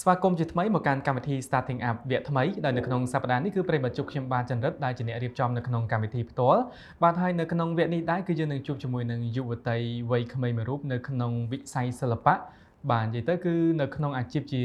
ស្វាគមន៍ជាថ្មីមកកាន់កម្មវិធី Starting Up វគ្គថ្មីដែលនៅក្នុងសប្តាហ៍នេះគឺប្រិយមិត្តជួបខ្ញុំបានចន្ទរិតដែលជាអ្នករៀបចំនៅក្នុងកម្មវិធីផ្ទាល់បាទហើយនៅក្នុងវគ្គនេះដែរគឺយើងនឹងជួបជាមួយនឹងយុវតីវ័យក្មេងមួយរូបនៅក្នុងវិស័យសិល្បៈ បាទនិយាយទៅគឺនៅក្នុងអាជីពជា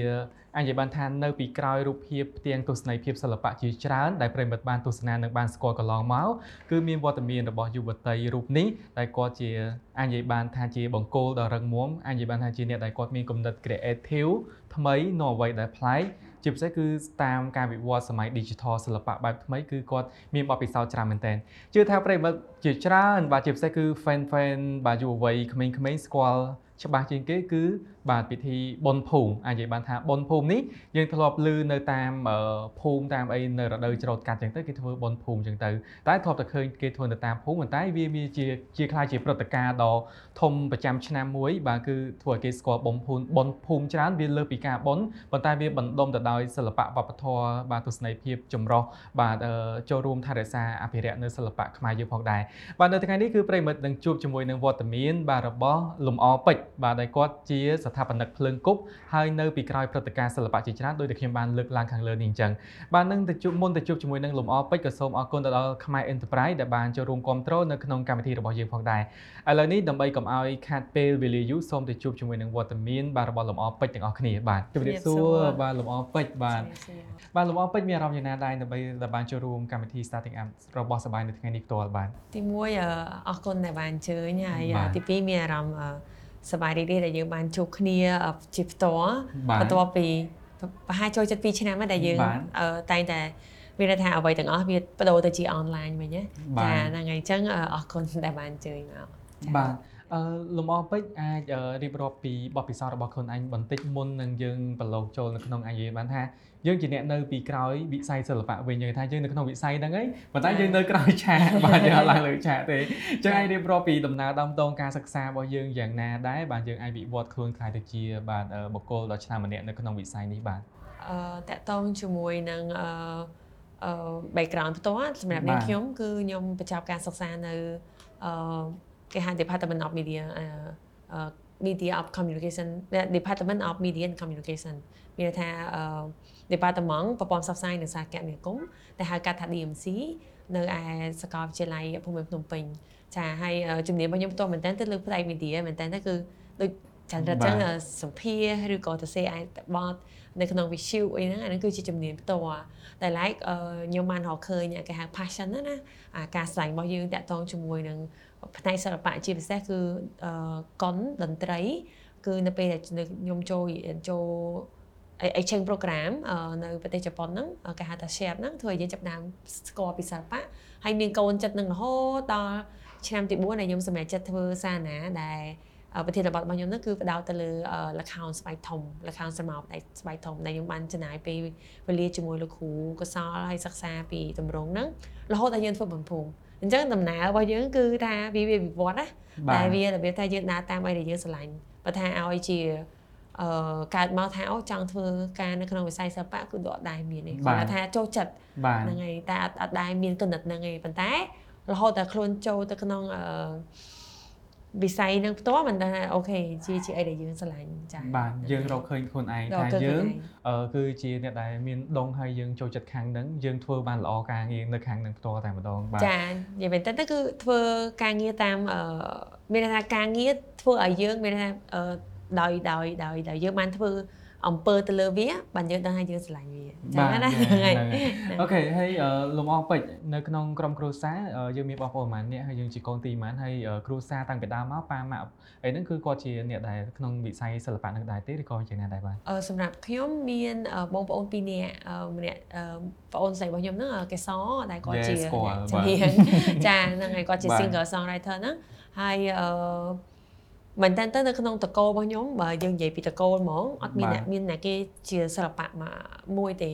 អាចនិយាយបានថានៅពីក្រោយរូបភាពផ្ទាំងទស្សនីយភាពសិល្បៈជាច្រើនដែលប្រិមិត្តបានទស្សនានិងបានស្គាល់កន្លងមកគឺមានវត្តមានរបស់យុវតីរូបនេះដែលគាត់ជាអាចនិយាយបានថាជាបង្គោលដ៏រឹងមាំអាចនិយាយបានថាជាអ្នកដែលគាត់មានគំនិត creative ថ្មីនៅអ្វីដែលប្លែកជាពិសេសគឺតាមការវិវត្តសម័យ digital សិល្បៈបែបថ្មីគឺគាត់មានបទពិសោធន៍ច្រើនមែនទែនជឿថាប្រិមិត្តជាច្រើនបាទជាពិសេសគឺ fan fan បាទយុវវ័យក្មេងៗស្គាល់ ច្បាស់ជាងគេគឺបាទពិធីបុណ្យភូមិអាចនិយាយបានថាបុណ្យភូមិនេះយើងធ្លាប់ឮនៅតាមភូមិតាមអីនៅរដូវច្រូតកាត់ចឹងទៅគេធ្វើបុណ្យភូមិចឹងទៅតែធ្លាប់តែឃើញគេធ្វើនៅតាមភូមិប៉ុន្តែវាមានជាជាខ្លាចជាព្រឹត្តិការណ៍ដ៏ធំប្រចាំឆ្នាំមួយបាទគឺធ្វើឲ្យគេស្គាល់បុណ្យភូមិបុណ្យភូមិច្រើនវាលើសពីការបុណ្យប៉ុន្តែវាបណ្ដុំទៅដោយសិល្បៈវប្បធម៌បាទទស្សនីយភាពចម្រុះបាទចូលរួមថែរក្សាអភិរក្សនៅសិល្បៈខ្មែរយើងផងដែរបាទនៅថ្ងៃនេះគឺប្រិមិត្តនឹងជួបជាមួយនឹងវត្តមានបាទរបស់លំអពេជ្របាទដែលគាត់ជាស្ថាបនិកភ្លើងគប់ហើយនៅពីក្រោយព្រឹត្តិការណ៍សិល្បៈជាច្រើនដោយតែខ្ញុំបានលើកឡើងខាងលើនេះអញ្ចឹងបាទនឹងទៅជួបមុនទៅជួបជាមួយនឹងលំអពេជ្រក៏សូមអរគុណទៅដល់ខ្មែរ Enterprise ដែលបានចូលរួមគ្រប់គ្រងនៅក្នុងកម្មវិធីរបស់យើងផងដែរឥឡូវនេះដើម្បីកុំឲ្យខាត់ពេលវេលាយូរសូមទៅជួបជាមួយនឹងវត្តមានបាទរបស់លំអពេជ្រទាំងអស់គ្នាបាទជម្រាបសួរបាទលំអពេជ្របាទបាទលំអពេជ្រមានអារម្មណ៍យ៉ាងណាដែរដើម្បីដែលបានចូលរួមកម្មវិធី Starting Up របស់សបាយនៅថ្ងៃនេះផ្ទាល់បាទទី1អរគុណដែលបានអញ្ជើញហើយទី2មានអារម្មណ៍ សប្បាយរីករាយដែលយើងបានជួបគ្នាជាផ្ទាល់បន្ទាប់ពីប្រហែលចូលចិត្ត2ឆ្នាំហើយដែលយើងតែងតែមានថាអ្វីទាំងអស់វាបដូរទៅជាអនឡាញវិញណាចាហ្នឹងហើយអញ្ចឹងអរគុណដែលបានអញ្ជើញមកបាទអឺលំអពេជ្រអាចរៀបរាប់ពីបទពិសោធន៍របស់ខ្លួនឯងបន្តិចមុននឹងយើងប្រឡូកចូលនៅក្នុងអាយបានថា យើងជាអ្នកនៅពីក្រោយវិស័យសិល្បៈវិញយើងថាយើងនៅក្នុងវិស័យហ្នឹងហើយប៉ុន្តែយើងនៅក្រោយឆាកបាទយើងអត់ឡើងលើឆាកទេអញ្ចឹងអាចរៀបរាប់ពីដំណើរដើមតងការសិក្សារបស់យើងយ៉ាងណាដែរបាទយើងអាចវិវត្តខ្លួនខ្លាយទៅជាបាទបុគ្គលដ៏ឆ្នើមម្នាក់នៅក្នុងវិស័យនេះបាទអឺតកតងជាមួយនឹងអឺអឺ background ផ្ទាល់សម្រាប់នាងខ្ញុំគឺខ្ញុំបញ្ចប់ការសិក្សានៅអឺគេហៅ Department of Media អឺ Media of Communication Department of Media and Communication មានថាអឺ Department ប្រព័ន្ធផ្សព្វផ្សាយនិងសារគមនាគមន៍ដែលហៅកាត់ថា DMC នៅឯសាកលវិទ្យាល័យភូមិភ្នំពេញចាហើយជំនាញរបស់ខ្ញុំផ្ទាល់មែនតើទៅលើផ្នែក media មែនតើគឺដូចចន្ទរចឹងសម្ភារឬក៏ទៅសេឯបត នៅក្នុង visual អីហ្នឹងអាហ្នឹងគឺជាជំនាញផ្ទាល់តែ like ខ្ញុំបានរកឃើញគេហៅ passion ណាណាអាការស្វែងរបស់យើងតាក់ទងជាមួយនឹងផ្នែកសិល្បៈជាពិសេសគឺកុនតន្ត្រី គឺនៅពេលដែលខ្ញុំចូលចូល exchange program នៅប្រទេសជប៉ុនហ្នឹងគេហៅថា share ហ្នឹងធ្វើឲ្យយើងចាប់ដើមស្គាល់ពីសិល្បៈហើយមានកូនចិត្តនឹងរហូតដល់ឆ្នាំទី4ដែលខ្ញុំសម្រេចចិត្តធ្វើសារណាដែល ប្រធានបទរបស់ខ្ញុំនោះគឺផ្ដោតទៅលើលខោនស្បែកធំលខោនស្រមោលដៃស្បែកធំដែលខ្ញុំបានចំណាយពេលវេលាជាមួយលោកគ្រូកសលហើយសិក្សាពីតម្រងហ្នឹងរហូតដល់យើងធ្វើបំភូមិអញ្ចឹងដំណើររបស់យើងគឺថាវាវាវិវត្តណាតែវារបៀបថាយើងដើរតាមអីដែលយើងស្រឡាញ់បើថាឲ្យជាអឺកើតមកថាអូចង់ធ្វើការនៅក្នុងវិស័យសិល្បៈគឺអត់ដែរមានទេគាត់ថាចូលចិត្តហ្នឹងហើយតែអត់អត់ដែរមានគណិតហ្នឹងទេប៉ុន្តែរហូតតែខ្លួនចូលទៅក្នុងអឺ វិស័យនឹងផ្ទាល់មិនដឹងថាអូខេជាជាអីដែលយើងស្រឡាញ់ចា៎បាទយើងរកឃើញខ្លួនឯងថាយើងគឺជាអ្នកដែលមានដងហើយយើងចូលចិត្តខាងហ្នឹងយើងធ្វើបានល្អការងារនៅខាងហ្នឹងផ្ទាល់តែម្ដងបាទចា៎និយាយមែនតើគឺធ្វើការងារតាមមានន័យថាការងារធ្វើឲ្យយើងមានន័យថាដោយដោយដោយដោយយើងបានធ្វើ អំពើទៅលើវាបានយើងដឹងថាយើងស្រឡាញ់វាចឹងណាហ្នឹងហើយអូខេហើយលំអងពេជ្រនៅក្នុងក្រុមគ្រួសារយើងមានបងប្អូនប្រហែលអ្នកហើយយើងជាកូនទីប្រហែលហើយគ្រួសារតាំងពីដើមមកប៉ាម៉ាក់អីហ្នឹងគឺគាត់ជាអ្នកដែលក្នុងវិស័យសិល្បៈនឹងដែរទេឬក៏ជាអ្នកដែរបាទសម្រាប់ខ្ញុំមានបងប្អូនពីរនាក់ម្នាក់ប្អូនស្រីរបស់ខ្ញុំហ្នឹងកេសរដែលគាត់ជាជំនាញចាហ្នឹងហើយគាត់ជា singer songwriter ហ្នឹងហើយអឺ មែនតើទៅនៅក្នុងតកោរបស់ខ្ញុំបើយើងនិយាយពីតកោហ្មងអត់មានអ្នកមានអ្នកគេជាសិល្បៈមួយទេ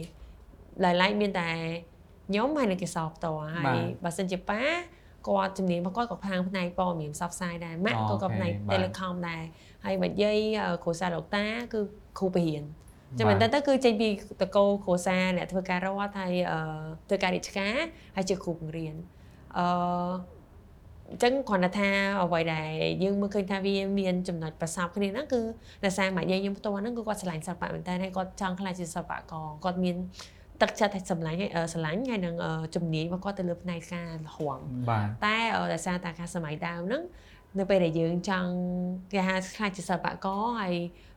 ឡើយឡៃមានតែខ្ញុំហើយនឹងគេសបតហើយបើសិនជាប៉ាគាត់ជំនាញរបស់គាត់ក៏ខាងផ្នែកព័ត៌មានផ្សព្វផ្សាយដែរម៉ាក់ក៏ក៏ផ្នែក telecom ដែរហើយបើយាយគ្រូសាលោកតាគឺគ្រូបរិញ្ញាចាំមែនតើទៅគឺចេញពីតកោគ្រួសារអ្នកធ្វើការរដ្ឋហើយធ្វើការរាជការហើយជាគ្រូបង្រៀនអឺ អញ្ចឹងគ្រាន់តែថាអ្វីដែលយើងមើលឃើញថាវាមានចំណុចប្រសពគ្នាហ្នឹងគឺដោយសារមកយើងផ្ទាល់ហ្នឹងគឺគាត់ឆ្លាញ់សិល្បៈមែនតើហើយគាត់ចង់ខ្លាចជាសិល្បករគាត់មានទឹកចិត្តឲ្យសម្លាញ់ស្រឡាញ់ហើយនឹងជំនាញរបស់គាត់ទៅលើផ្នែកការរហងបាទតែដោយសារតែការសម័យដើមហ្នឹងនៅពេលដែលយើងចង់គេហៅខ្លាចជាសិល្បករហើយ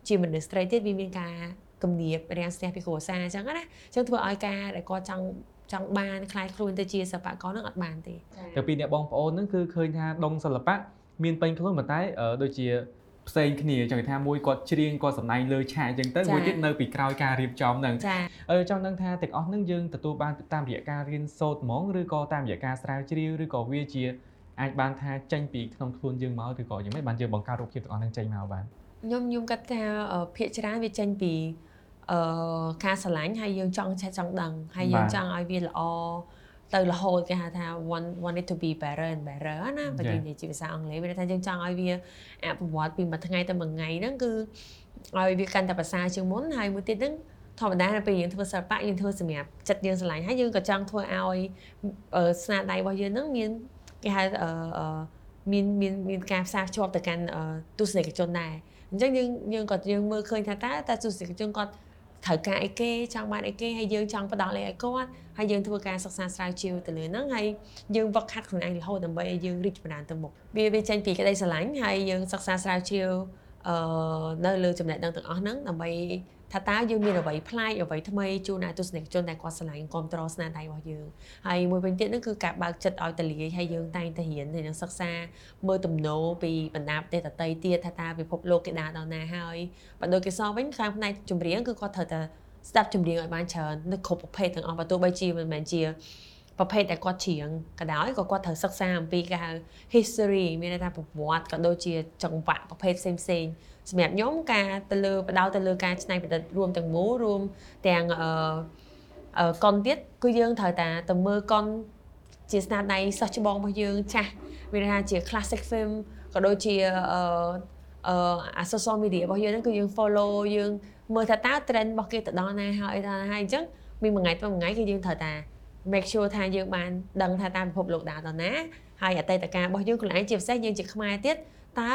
ជាមនុស្សស្រីទៀតវាមានការគំនាបរាំងស្ទះពីគ្រួសារអញ្ចឹងណាអញ្ចឹងធ្វើឲ្យការដែលគាត់ចង់ ចង់បានខ្លាយខ្លួនទៅជាសិល្បករនឹងអត់បានទេទៅពីអ្នកបងប្អូនហ្នឹងគឺឃើញថាដងសិល្បៈមានពេញខ្លួនប៉ុន្តែដូចជាផ្សេងគ្នាចង់ថាមួយគាត់ច្រៀងគាត់សម្ដែងលើឆាកអញ្ចឹងទៅមួយទៀតនៅពីក្រោយការរៀបចំហ្នឹងអឺចង់ដឹងថាទាំងអស់ហ្នឹងយើងទទួលបានតាមរយៈការរៀនសូត្រហ្មងឬក៏តាមរយៈការស្រាវជ្រាវឬក៏វាជាអាចបានថាចេញពីក្នុងខ្លួនយើងមកឬក៏យ៉ាងម៉េចបានយើងបង្កើតរូបភាពទាំងអស់ហ្នឹងចេញមកបានខ្ញុំខ្ញុំគិតថាភាកច្រើនវាចេញពី អឺការស្រឡាញ់ហើយយើងចង់ចេះចង់ដឹងហើយយើងចង់ឲ្យវាល្អទៅរហូតគេហៅថា want want it to be better and better ណាបើនិយាយជាភាសាអង់គ្លេសវាថាយើងចង់ឲ្យវាអភិវឌ្ឍពីមួយថ្ងៃទៅមួយថ្ងៃហ្នឹងគឺឲ្យវាកាន់តែប្រសើរជាងមុនហើយមួយទៀតហ្នឹងធម្មតាពេលយើងធ្វើសិល្បៈយើងធ្វើសម្រាប់ចិត្តយើងស្រឡាញ់ហើយយើងក៏ចង់ធ្វើឲ្យស្នាដៃរបស់យើងហ្នឹងមានគេហៅអឺមានមានមានការផ្សារភ្ជាប់ទៅកាន់ទស្សនិកជនដែរអញ្ចឹងយើងយើងក៏យើងមើលឃើញថាតើតើទស្សនិកជនគាត់ ត្រូវការអីគេចង់បានអីគេហើយយើងចង់ផ្ដល់អីឲ្យគាត់ហើយយើងធ្វើការសិក្សាស្រាវជ្រាវទៅលើហ្នឹងហើយយើងវឹកហាត់ខ្លួនឯងរហូតដើម្បីឲ្យយើងរីកចម្រើនទៅមុខវាវាចេញពីក្តីស្រឡាញ់ហើយយើងសិក្សាស្រាវជ្រាវអឺនៅលើចំណេះដឹងទាំងអស់ហ្នឹងដើម្បី ថាតើយើងមានអ្វីប្លែកអ្វីថ្មីជូនដល់ទស្សនិកជនដែលគាត់ឆ្លាញ់គ្រប់ត្រស្នាដៃរបស់យើងហើយមួយវិញទៀតហ្នឹងគឺការបើកចិត្តឲ្យតលាយហើយយើងតែងតែរៀនហើយនឹងសិក្សាមើលទំនោរពីបណ្ដាប្រទេសដទៃទៀតថាតើពិភពលោកគេដើរដល់ណាហើយបើដូចគេសវិញខាងផ្នែកចម្រៀងគឺគាត់ត្រូវតែស្ដាប់ចម្រៀងឲ្យបានច្រើននៅគ្រប់ប្រភេទទាំងអស់បើទោះបីជាមិនមែនជាប្រភេទដែលគាត់ច្រៀងក៏ដោយក៏គាត់ត្រូវសិក្សាអំពីគេហៅ history មានន័យថាប្រវត្តិក៏ដូចជាចង្វាក់ប្រភេទផ្សេងផ្សេងសម្រាប់ខ្ញុំការទៅលើបដោតទៅលើការច្នៃប្រឌិតរួមទាំងមូលរួមទាំងអឺអឺកុនទៀតគឺយើងត្រូវតែទៅមើលកុនជាស្នាដៃសិស្សច្បងរបស់យើងចាស់មានន័យថាជា classic film ក៏ដូចជាអឺអឺអា social media របស់យើងហ្នឹងគឺយើង follow យើងមើលថាតើ trend របស់គេទៅដល់ណាហើយដល់ហើយអញ្ចឹងមានមួយថ្ងៃទៅមួយថ្ងៃគឺយើងត្រូវតែ make sure ថាយើងបានដឹងថាតាមពិភពលោកដើរដល់ណាហើយអតីតកាលរបស់យើងខ្លួនឯងជាពិសេសយើងជាខ្មែរទៀតតើ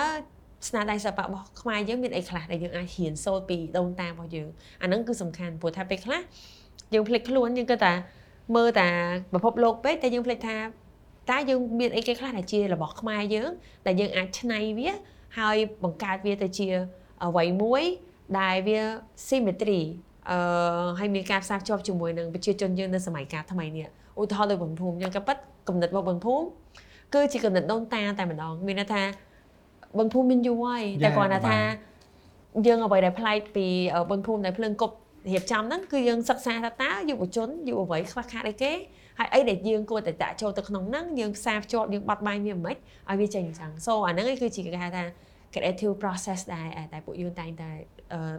ស្នាដៃសិល្បៈរបស់ខ្មែរយើងមានអីខ្លះដែលយើងអាចហ៊ានសូត្រពីដូនតារបស់យើងអាហ្នឹងគឺសំខាន់ព្រោះថាពេលខ្លះយើងភ្លេចខ្លួនយើងគិតថាមើលតាពិភពលោកពេកតែយើងភ្លេចថាតើយើងមានអីគេខ្លះដែលជារបស់ខ្មែរយើងដែលយើងអាចច្នៃវា ហើយបង្កើតវាទៅជាអ្វីមួយដែលវា symmetry អឺហើយមានការផ្សារភ្ជាប់ជាមួយនឹងប្រជាជនយើងនៅសម័យកាលថ្មីនេះឧទាហរណ៍ដូចបងភូមិយើងក៏ប៉ັດកំណត់របស់បងភូមិគឺជាកំណត់ដូនតាតែម្ដងមានន័យថា បងភូមិមានយូរហើយតែគ្រាន់តែថាយើងអ្វីដែលប្លែកពីបងភូមិដែលភ្លើងគប់រៀបចំហ្នឹងគឺយើងសិក្សាថាតើយុវជនយុវអ្វីខ្វះខាតអីគេហើយអីដែលយើងគួរតែដាក់ចូលទៅក្នុងហ្នឹងយើងផ្សារភ្ជាប់យើងបត់បែនវាមិនឲ្យវាចេញអញ្ចឹង so អាហ្នឹងគឺជាគេហៅថា creative process ដែរតែពួកយើងតែងតែ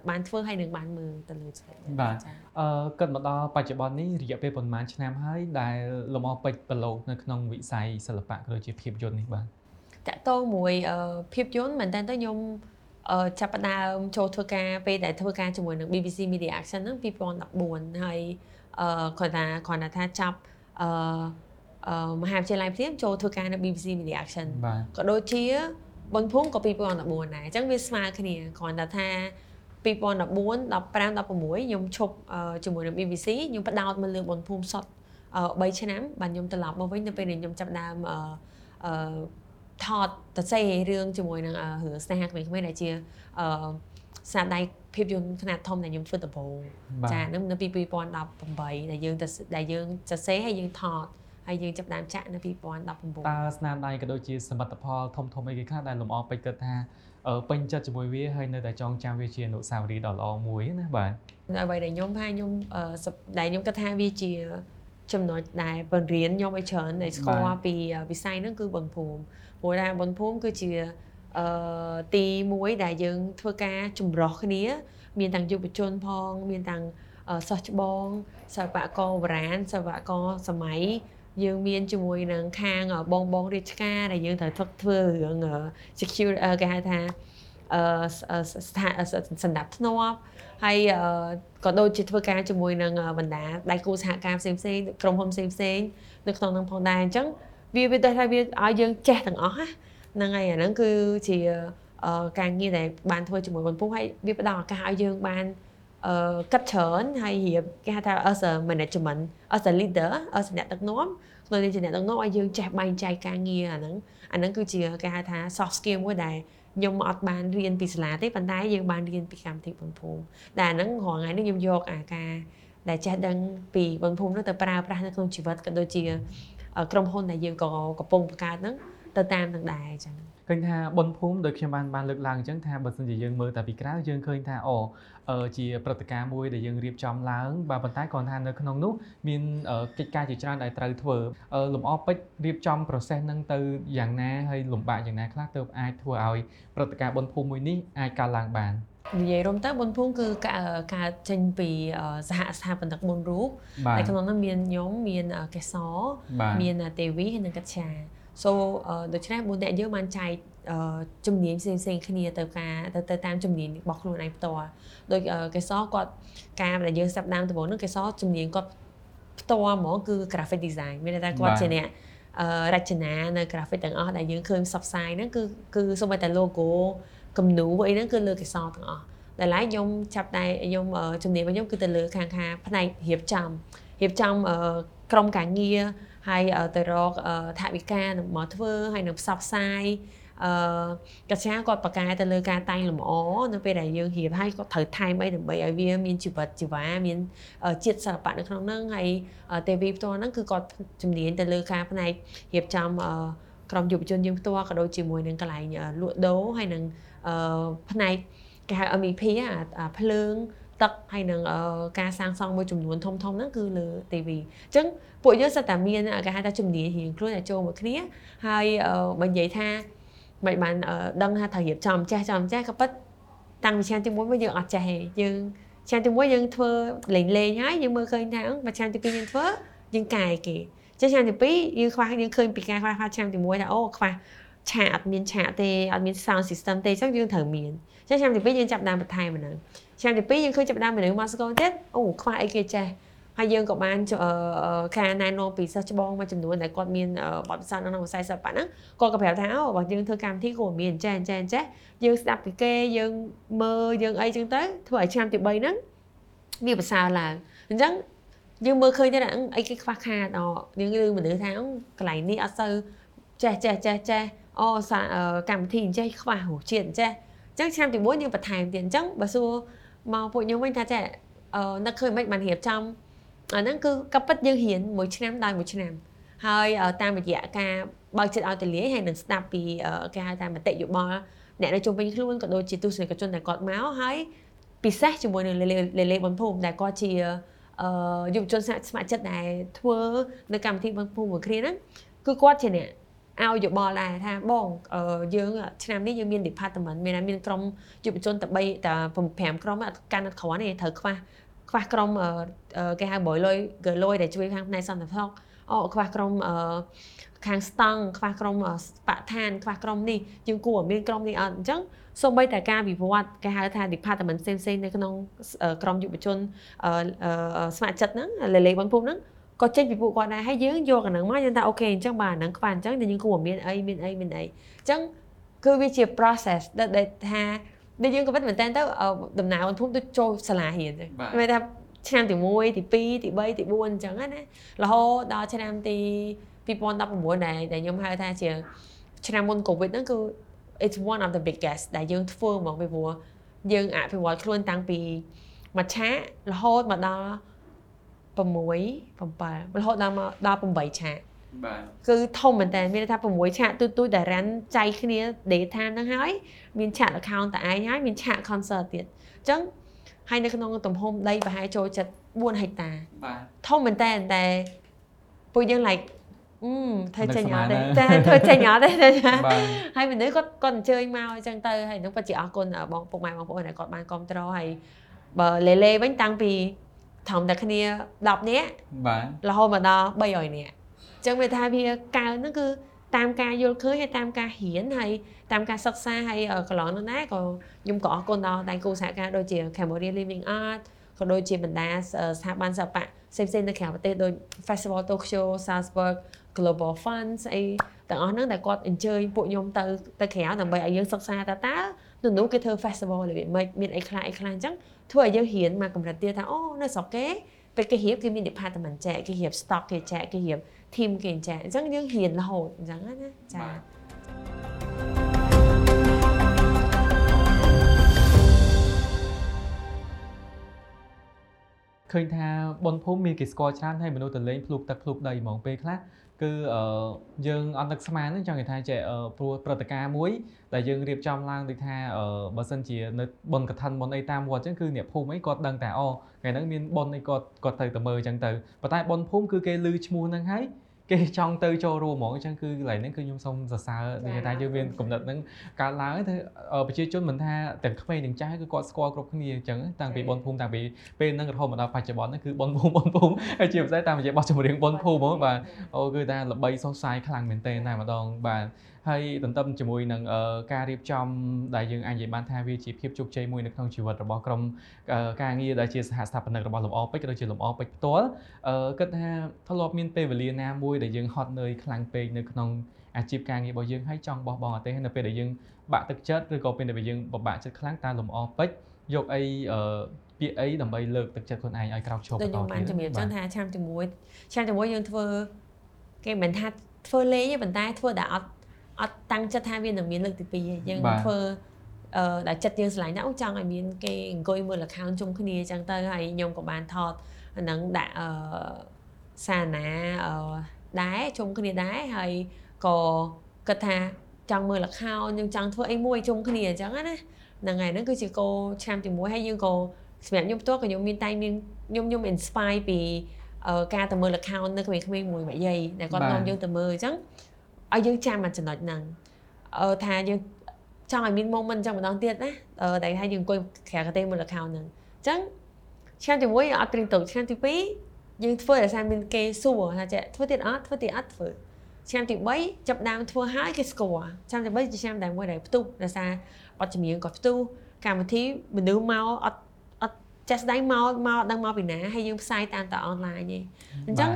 បានធ្វើហើយនឹងបានមើលទៅលើច្បាប់បាទអឺគិតមកដល់បច្ចុប្បន្ននេះរយៈពេលប្រហែលឆ្នាំហើយដែលលំអពេជ្រប្រឡូកនៅក្នុងវិស័យសិល្បៈក៏ដូចជាភាពយន្តនេះបាទ តកតោមួយភាពយន្តមែនតើទៅខ្ញុំចាប់ផ្ដើមចូលធ្វើការពេលដែលធ្វើការជាមួយនឹង BBC Media Action ហ្នឹង2014ហើយអឺគាត់ថាគាត់ថាចាប់អឺមហាវិទ្យាល័យភ្លាមចូលធ្វើការនៅ BBC Media Action ក៏ដូចជាបឹងភូមិក៏2014ដែរអញ្ចឹងវាស្មើគ្នាគ្រាន់តែថា2014 15 16ខ្ញុំឈប់ជាមួយនឹង BBC ខ្ញុំផ្ដោតមកលើបឹងភូមិសុត3ឆ្នាំបាទខ្ញុំត្រឡប់មកវិញនៅពេលដែលខ្ញុំចាប់ដើមអឺ ថតតសេរឿងជាមួយនឹងរឿងស្នេហាក្មេងៗដែលជាអឺស្នាដៃភាពយន្តខ្នាតធំដែលខ្ញុំធ្វើដំបូងចានឹងនៅពី2018ដែលយើងដែលយើងសរសេរហើយយើងថតហើយយើងចាប់ដើមចាក់នៅ2019តើស្នាដៃក៏ដូចជាសមិទ្ធផលធំធំអីគេខ្លះដែលលំអពេជ្រគិតថាពេញចិត្តជាមួយវាហើយនៅតែចងចាំវាជាអនុស្សាវរីយ៍ដ៏ល្អមួយណាបាទអ្វីដែលខ្ញុំថាខ្ញុំដែលខ្ញុំគិតថាវាជាចំណុចដែលបង្រៀនខ្ញុំឲ្យច្រើនដែលស្គាល់ពីវិស័យហ្នឹងគឺបងភូមិ ព្រោះថាបងភូមិគឺជាអឺទីមួយដែលយើងធ្វើការចម្រោះគ្នា មានទាំងយុវជនផង មានទាំងសិស្សច្បងសិល្បករបុរាណសិល្បករសម័យយើងមានជាមួយនឹងខាងបងបងរាជការដែលយើងត្រូវធ្វើរឿង secure គេហៅថាអឺស្ថាសម្ដាប់ធ្នាប់ហើយក៏ដូចជាធ្វើការជាមួយនឹងបណ្ដាដៃគូសហការផ្សេងផ្សេងក្រុមហ៊ុនផ្សេងផ្សេងនៅក្នុងនឹងផងដែរអញ្ចឹង វាវាដូចថាវាឲ្យយើងចេះទាំងអស់ហ្នឹងហើយអាហ្នឹងគឺជាការងារដែលបានធ្វើជាមួយបងពូហើយវាផ្ដល់ឱកាសឲ្យយើងបានអឺកាត់ច្រើនហើយរៀបគេហៅថា as a management as a leader as អ្នកដឹកនាំក្នុងនាមជាអ្នកដឹកនាំឲ្យយើងចេះបែងចែកការងារអាហ្នឹងអាហ្នឹងគឺជាគេហៅថា soft skill មួយដែលខ្ញុំអត់បានរៀនពីសាលាទេប៉ុន្តែយើងបានរៀនពីកម្មវិធីបងភូមិតែអាហ្នឹងរាល់ថ្ងៃនេះខ្ញុំយកអាការដែលចេះដឹងពីបងភូមិនោះទៅប្រើប្រាស់នៅក្នុងជីវិតក៏ដូចជា ក្រុមហ៊ុនដែលយើងក៏កំពុងបង្កើតហ្នឹងទៅតាមនឹងដែរអញ្ចឹងឃើញថាបុណ្យភូមិដោយខ្ញុំបានបានលើកឡើងអញ្ចឹងថាបើសិនជាយើងមើលតែពីក្រៅយើងឃើញថាអូជាព្រឹត្តិការណ៍មួយដែលយើងរៀបចំឡើងបាទប៉ុន្តែគ្រាន់ថានៅក្នុងនោះមានកិច្ចការជាច្រើនដែលត្រូវធ្វើលំអពេជ្ររៀបចំ process ហ្នឹងទៅយ៉ាងណាហើយលំបាកយ៉ាងណាខ្លះទើបអាចធ្វើឲ្យព្រឹត្តិការណ៍បុណ្យភូមិមួយនេះអាចកើតឡើងបាន និយាយរួមទៅបុណ្យភូមិគឺកើតចេញពីសហស្ថាបនិកមុនរូបតែក្នុងនោះមានខ្ញុំមានកេសរមានទេវីហើយនិងកច្ឆា so ដូច្នេះបុណ្យអ្នកយើងបានចែកជំនាញផ្សេងផ្សេងគ្នាទៅការទៅទៅតាមជំនាញរបស់ខ្លួនឯងផ្ទាល់ដោយកេសរគាត់ការដែលយើងស្ដាប់ដើមដំបូងនោះកេសរជំនាញគាត់ផ្ទាល់ហ្មងគឺ graphic design មានន័យថាគាត់ជាអ្នករចនានៅ graphic ទាំងអស់ដែលយើងឃើញផ្សព្វផ្សាយហ្នឹងគឺគឺសូម្បីតែ logo គំនូអីហ្នឹងគឺលើកេសរទាំងអស់តែឡើយខ្ញុំចាប់តែខ្ញុំជំនាញរបស់ខ្ញុំគឺទៅលើខាងខាផ្នែករៀបចំរៀបចំក្រុមការងារហើយទៅរកថាវិការមកធ្វើហើយនឹងផ្សព្វផ្សាយអឺកញ្ញាគាត់ប្រកែទៅលើការតែងលម្អនៅពេលដែលយើងរៀបហើយគាត់ត្រូវថែមអីដើម្បីឲ្យវាមានជីវិតជីវ៉ាមានជាតិសិល្បៈនៅក្នុងហ្នឹងហើយទេវីផ្ទាល់ហ្នឹងគឺគាត់ជំនាញទៅលើការផ្នែករៀបចំក្រុមយុវជនយើងផ្ទាល់ក៏ដូចជាមួយនឹងកន្លែងលក់ដូរហើយនឹង ផ្នែកគេហៅ MEP អាភ្លើងទឹកហើយនឹងការសាងសង់មួយចំនួនធំធំហ្នឹងគឺលើ TV អញ្ចឹងពួកយើងសិតតែមានគេហៅថាជំនាញរៀងខ្លួនតែចូលមួយគ្នាហើយបើនិយាយថាមិនបានដឹងថាត្រូវរៀបចំចេះចំចេះក៏ប៉ុតតាំងពីឆ្នាំទី1មកយើងអត់ចេះទេយើងឆ្នាំទី1យើងធ្វើលេងលេងហើយយើងមើលឃើញថាបើឆ្នាំទី2យើងធ្វើយើងកែគេចឹងឆ្នាំទី2យើងខ្វះយើងឃើញពីការខ្វះខ្វះឆ្នាំទី1ថាអូខ្វះ ឆាកអត់មានឆាកទេអត់មាន sound system ទេចឹងយើងត្រូវមានចឹងឆ្នាំទី2យើងចាប់ដើមបន្ថែមហ្នឹងឆ្នាំទី2យើងឃើញចាប់ដើមមនុស្សមកស្គាល់ទៀតអូខ្វះអីគេចេះហើយយើងក៏បានការណែនាំពីសិស្សច្បងមួយចំនួនដែលគាត់មានបទពិសោធន៍ក្នុងវិស័យសិល្បៈហ្នឹងគាត់ក៏ប្រាប់ថាអូបើយើងធ្វើកម្មវិធីគួរមានចេះចេះចេះយើងស្ដាប់ពីគេយើងមើលយើងអីចឹងទៅធ្វើឲ្យឆ្នាំទី3ហ្នឹងវាប្រសើរឡើងអញ្ចឹងយើងមើលឃើញថាអីគេខ្វះខាតអយើងឮមនុស្សថាកន្លែងនេះអត់សូវចេះចេះចេះចេះ អូកម្មវិធីអញ្ចេះខ្វះរសជាតិអញ្ចេះអញ្ចឹងឆ្នាំទី1យើងបន្ថែមទៀតអញ្ចឹងបើសួរមកពួកខ្ញុំវិញថាចេះអឺនឹកឃើញមិនបានរៀបចំអាហ្នឹងគឺកពិតយើងរៀនមួយឆ្នាំដោយមួយឆ្នាំហើយតាមរយៈការបើកចិត្តឲ្យទលាយហើយនឹងស្ដាប់ពីគេហៅថាមតិយោបល់អ្នកនៅជុំវិញខ្លួនក៏ដូចជាទស្សនិកជនដែលគាត់មកហើយពិសេសជាមួយនឹងលេលេបំភូមិដែលគាត់ជាយុវជនស្ម័គ្រចិត្តដែលធ្វើនៅកម្មវិធីបំភូមិមួយគ្នាហ្នឹងគឺគាត់ជាអ្នក ឲ្យយោបល់ដែរថាបងយើងឆ្នាំនេះយើងមាន department មានមានក្រុមយុវជនតែ3តែ5ក្រុមកាន់អត់គ្រាន់ទេត្រូវខ្វះខ្វះក្រុមគេហៅបយលុយកើលុយដែលជួយខាងផ្នែកសន្តិសុខអូខ្វះក្រុមខាងស្តង់ខ្វះក្រុមបឋានខ្វះក្រុមនេះយើងគួរមានក្រុមនេះអត់អញ្ចឹងសូម្បីតែការវិវត្តគេហៅថា department ផ្សេងៗនៅក្នុងក្រុមយុវជនស្ម័គ្រចិត្តហ្នឹងលេលេបងភូមិហ្នឹង ក៏ចេញពីពួកគាត់ដែរហើយយើងយកអាហ្នឹងមកយើងថាអូខេអញ្ចឹងបាទអាហ្នឹងខ្វះអញ្ចឹងយើងគួរមានអីមានអីមានអីអញ្ចឹងគឺវាជា process ដែលថាដូចយើងក៏ពិតមែនតើទៅដំណើរអូនភូមិទៅចូលសាលារៀនទេមានថាឆ្នាំទី1ទី2ទី3ទី4អញ្ចឹងណារហូតដល់ឆ្នាំទី2019ដែលដែលខ្ញុំហៅថាជាឆ្នាំមុនកូវីដហ្នឹងគឺ it's one of the biggest ដែលយើងធ្វើមកពីព្រោះយើងអភិវឌ្ឍខ្លួនតាំងពីមួយឆាករហូតមកដល់ 6 7រហូតដល់មកដល់8ឆាកបាទគឺធំមែនតើមានថា6ឆាកទូទួយដែលរ៉ាន់ចៃគ្នា data ហ្នឹងហើយមានឆាក account តែឯងហើយមានឆាក concert ទៀតអញ្ចឹងហើយនៅក្នុងទំហំដីប្រហែលចូលចិត្ត4ហិកតាបាទធំមែនតើតែពួកយើង like អឺធ្វើចេញអត់ទេតែធ្វើចេញអត់ទេហើយមនុស្សគាត់គាត់អញ្ជើញមកអញ្ចឹងទៅហើយនឹងពិតជាអរគុណបងពុកម៉ែបងប្អូនដែលគាត់បានគ្រប់គ្រងហើយបើលេលេវិញតាំងពី ធំតែគ្នា10នាក់បាទរហូតមកដល់300នាក់អញ្ចឹងវាថាវាកើនហ្នឹងគឺតាមការយល់ឃើញហើយតាមការរៀនហើយតាមការសិក្សាហើយកន្លងនោះដែរក៏ខ្ញុំក៏អរគុណដល់ដៃគូសហការដូចជា Cambodia Living Art ក៏ដូចជាបណ្ដាស្ថាប័នសិល្បៈផ្សេងៗនៅក្រៅប្រទេសដូច Festival Tokyo Salzburg global funds អីទាំងអស់ហ្នឹងដែលគាត់អញ្ជើញពួកខ្ញុំទៅទៅក្រៅដើម្បីឲ្យយើងសិក្សាតើតើ នៅនោះគេធ្វើ festival របៀបម៉េចមានអីខ្លះអីខ្លះអញ្ចឹងធ្វើឲ្យយើងរៀនមកកម្រិតទៀតថាអូនៅស្រុកគេពេលគេរៀបគេមាន department ចែកគេរៀប stock គេចែកគេរៀប team គេចែកអញ្ចឹងយើងរៀនរហូតអញ្ចឹងណាចា៎ឃើញថាបនភូមិមានគេស្គាល់ច្រើនហើយមនុស្សទៅលេងភ្លុកទឹកភ្លុកដីហ្មងពេលខ្លះ គឺអឺយើងអត់នឹកស្មានទេចង់និយាយថាចេះអឺព្រោះព្រឹត្តិការណ៍មួយដែលយើងរៀបចំឡើងដូចថាអឺបើសិនជានៅបនកឋិនបនអីតាមវត្តអញ្ចឹងគឺអ្នកភូមិអីគាត់ដឹងតែអូថ្ងៃហ្នឹងមានបនអីគាត់គាត់ទៅទៅមើលអញ្ចឹងទៅប៉ុន្តែបនភូមិគឺគេឮឈ្មោះហ្នឹងហើយ គេចង់ទៅចូលរួមហ្មងអញ្ចឹងគឺកន្លែងហ្នឹងគឺខ្ញុំសូមសរសើរនិយាយថាយើងមានកំណត់ហ្នឹងកើតឡើងទៅប្រជាជនមិនថាទាំងក្មេងទាំងចាស់គឺគាត់ស្គាល់គ្រប់គ្នាអញ្ចឹងតាំងពីបនភូមិតាំងពីពេលហ្នឹងរហូតមកដល់បច្ចុប្បន្នហ្នឹងគឺបនភូមិបនភូមិហើយជាពិសេសតាមរយៈបទចម្រៀងបនភូមិហ្មងបាទអូគឺថាល្បីសុសសាយខ្លាំងមែនទែនតែម្ដងបាទ ហើយទន្ទឹមជាមួយនឹងការរៀបចំដែលយើងអាចនិយាយបានថាវាជាភាពជោគជ័យមួយនៅក្នុងជីវិតរបស់ក្រុមការងារដែលជាសហស្ថាបនិករបស់លំអពេជ្រក៏ដូចជាលំអពេជ្រផ្ទាល់គិតថាធ្លាប់មានពេលវេលាណាមួយដែលយើងហត់នឿយខ្លាំងពេកនៅក្នុងអាជីពការងាររបស់យើងហើយចង់បោះបង់អត់ទេនៅពេលដែលយើងបាក់ទឹកចិត្តឬក៏ពេលដែលយើងបបាក់ចិត្តខ្លាំងតើលំអពេជ្រយកអីពាក្យអីដើម្បីលើកទឹកចិត្តខ្លួនឯងឲ្យក្រោកឈរបន្តទៀតខ្ញុំបានជំរាបចឹងថាឆ្នាំជាមួយឆ្នាំជាមួយយើងធ្វើគេមិនថាធ្វើលេងទេប៉ុន្តែធ្វើតែអត់ អត់តាំងចិត្តថាវានឹងមានលើកទី2ទេយើងធ្វើអឺដែលចិត្តយើងឆ្លាញ់ណាស់អូចង់ឲ្យមានគេអង្គុយមើល account ជុំគ្នាអញ្ចឹងទៅហើយខ្ញុំក៏បានថតអាហ្នឹងដាក់អឺសារណាអឺដែរជុំគ្នាដែរហើយក៏គិតថាចង់មើល account យើងចង់ធ្វើអីមួយជុំគ្នាអញ្ចឹងណាហ្នឹងហើយហ្នឹងគឺជាគោលឆ្នាំទី1ហើយយើងក៏សម្រាប់ខ្ញុំផ្ទាល់ក៏ខ្ញុំមានតែមានខ្ញុំខ្ញុំ inspire ពីការទៅមើល account នៅក្មេងៗមួយមកយាយដែលគាត់នាំយើងទៅមើលអញ្ចឹង ឲ្យយើងចាំមកចំណុចហ្នឹងអឺថាយើងចង់ឲ្យមាន moment អញ្ចឹងម្ដងទៀតណាអឺតែថាយើងអង្គុយក្រៅកាទេមើល account ហ្នឹងអញ្ចឹងឆ្នាំទី1អត់ព្រៀងទៅឆ្នាំទី2យើងធ្វើដោយសារមានគេសួរថាចេះធ្វើទៀតអត់ធ្វើទៀតអត់ធ្វើឆ្នាំទី3ចាប់ដើមធ្វើហើយគេស្គាល់ឆ្នាំទី3ជាឆ្នាំដែលមួយដែលផ្ទុះដោយសារបទចម្រៀងក៏ផ្ទុះកម្មវិធីមនុស្សមកអត់អត់ចេះស្ដែងមកមកដឹងមកពីណាហើយយើងផ្សាយតាមតអនឡាញទេអញ្ចឹង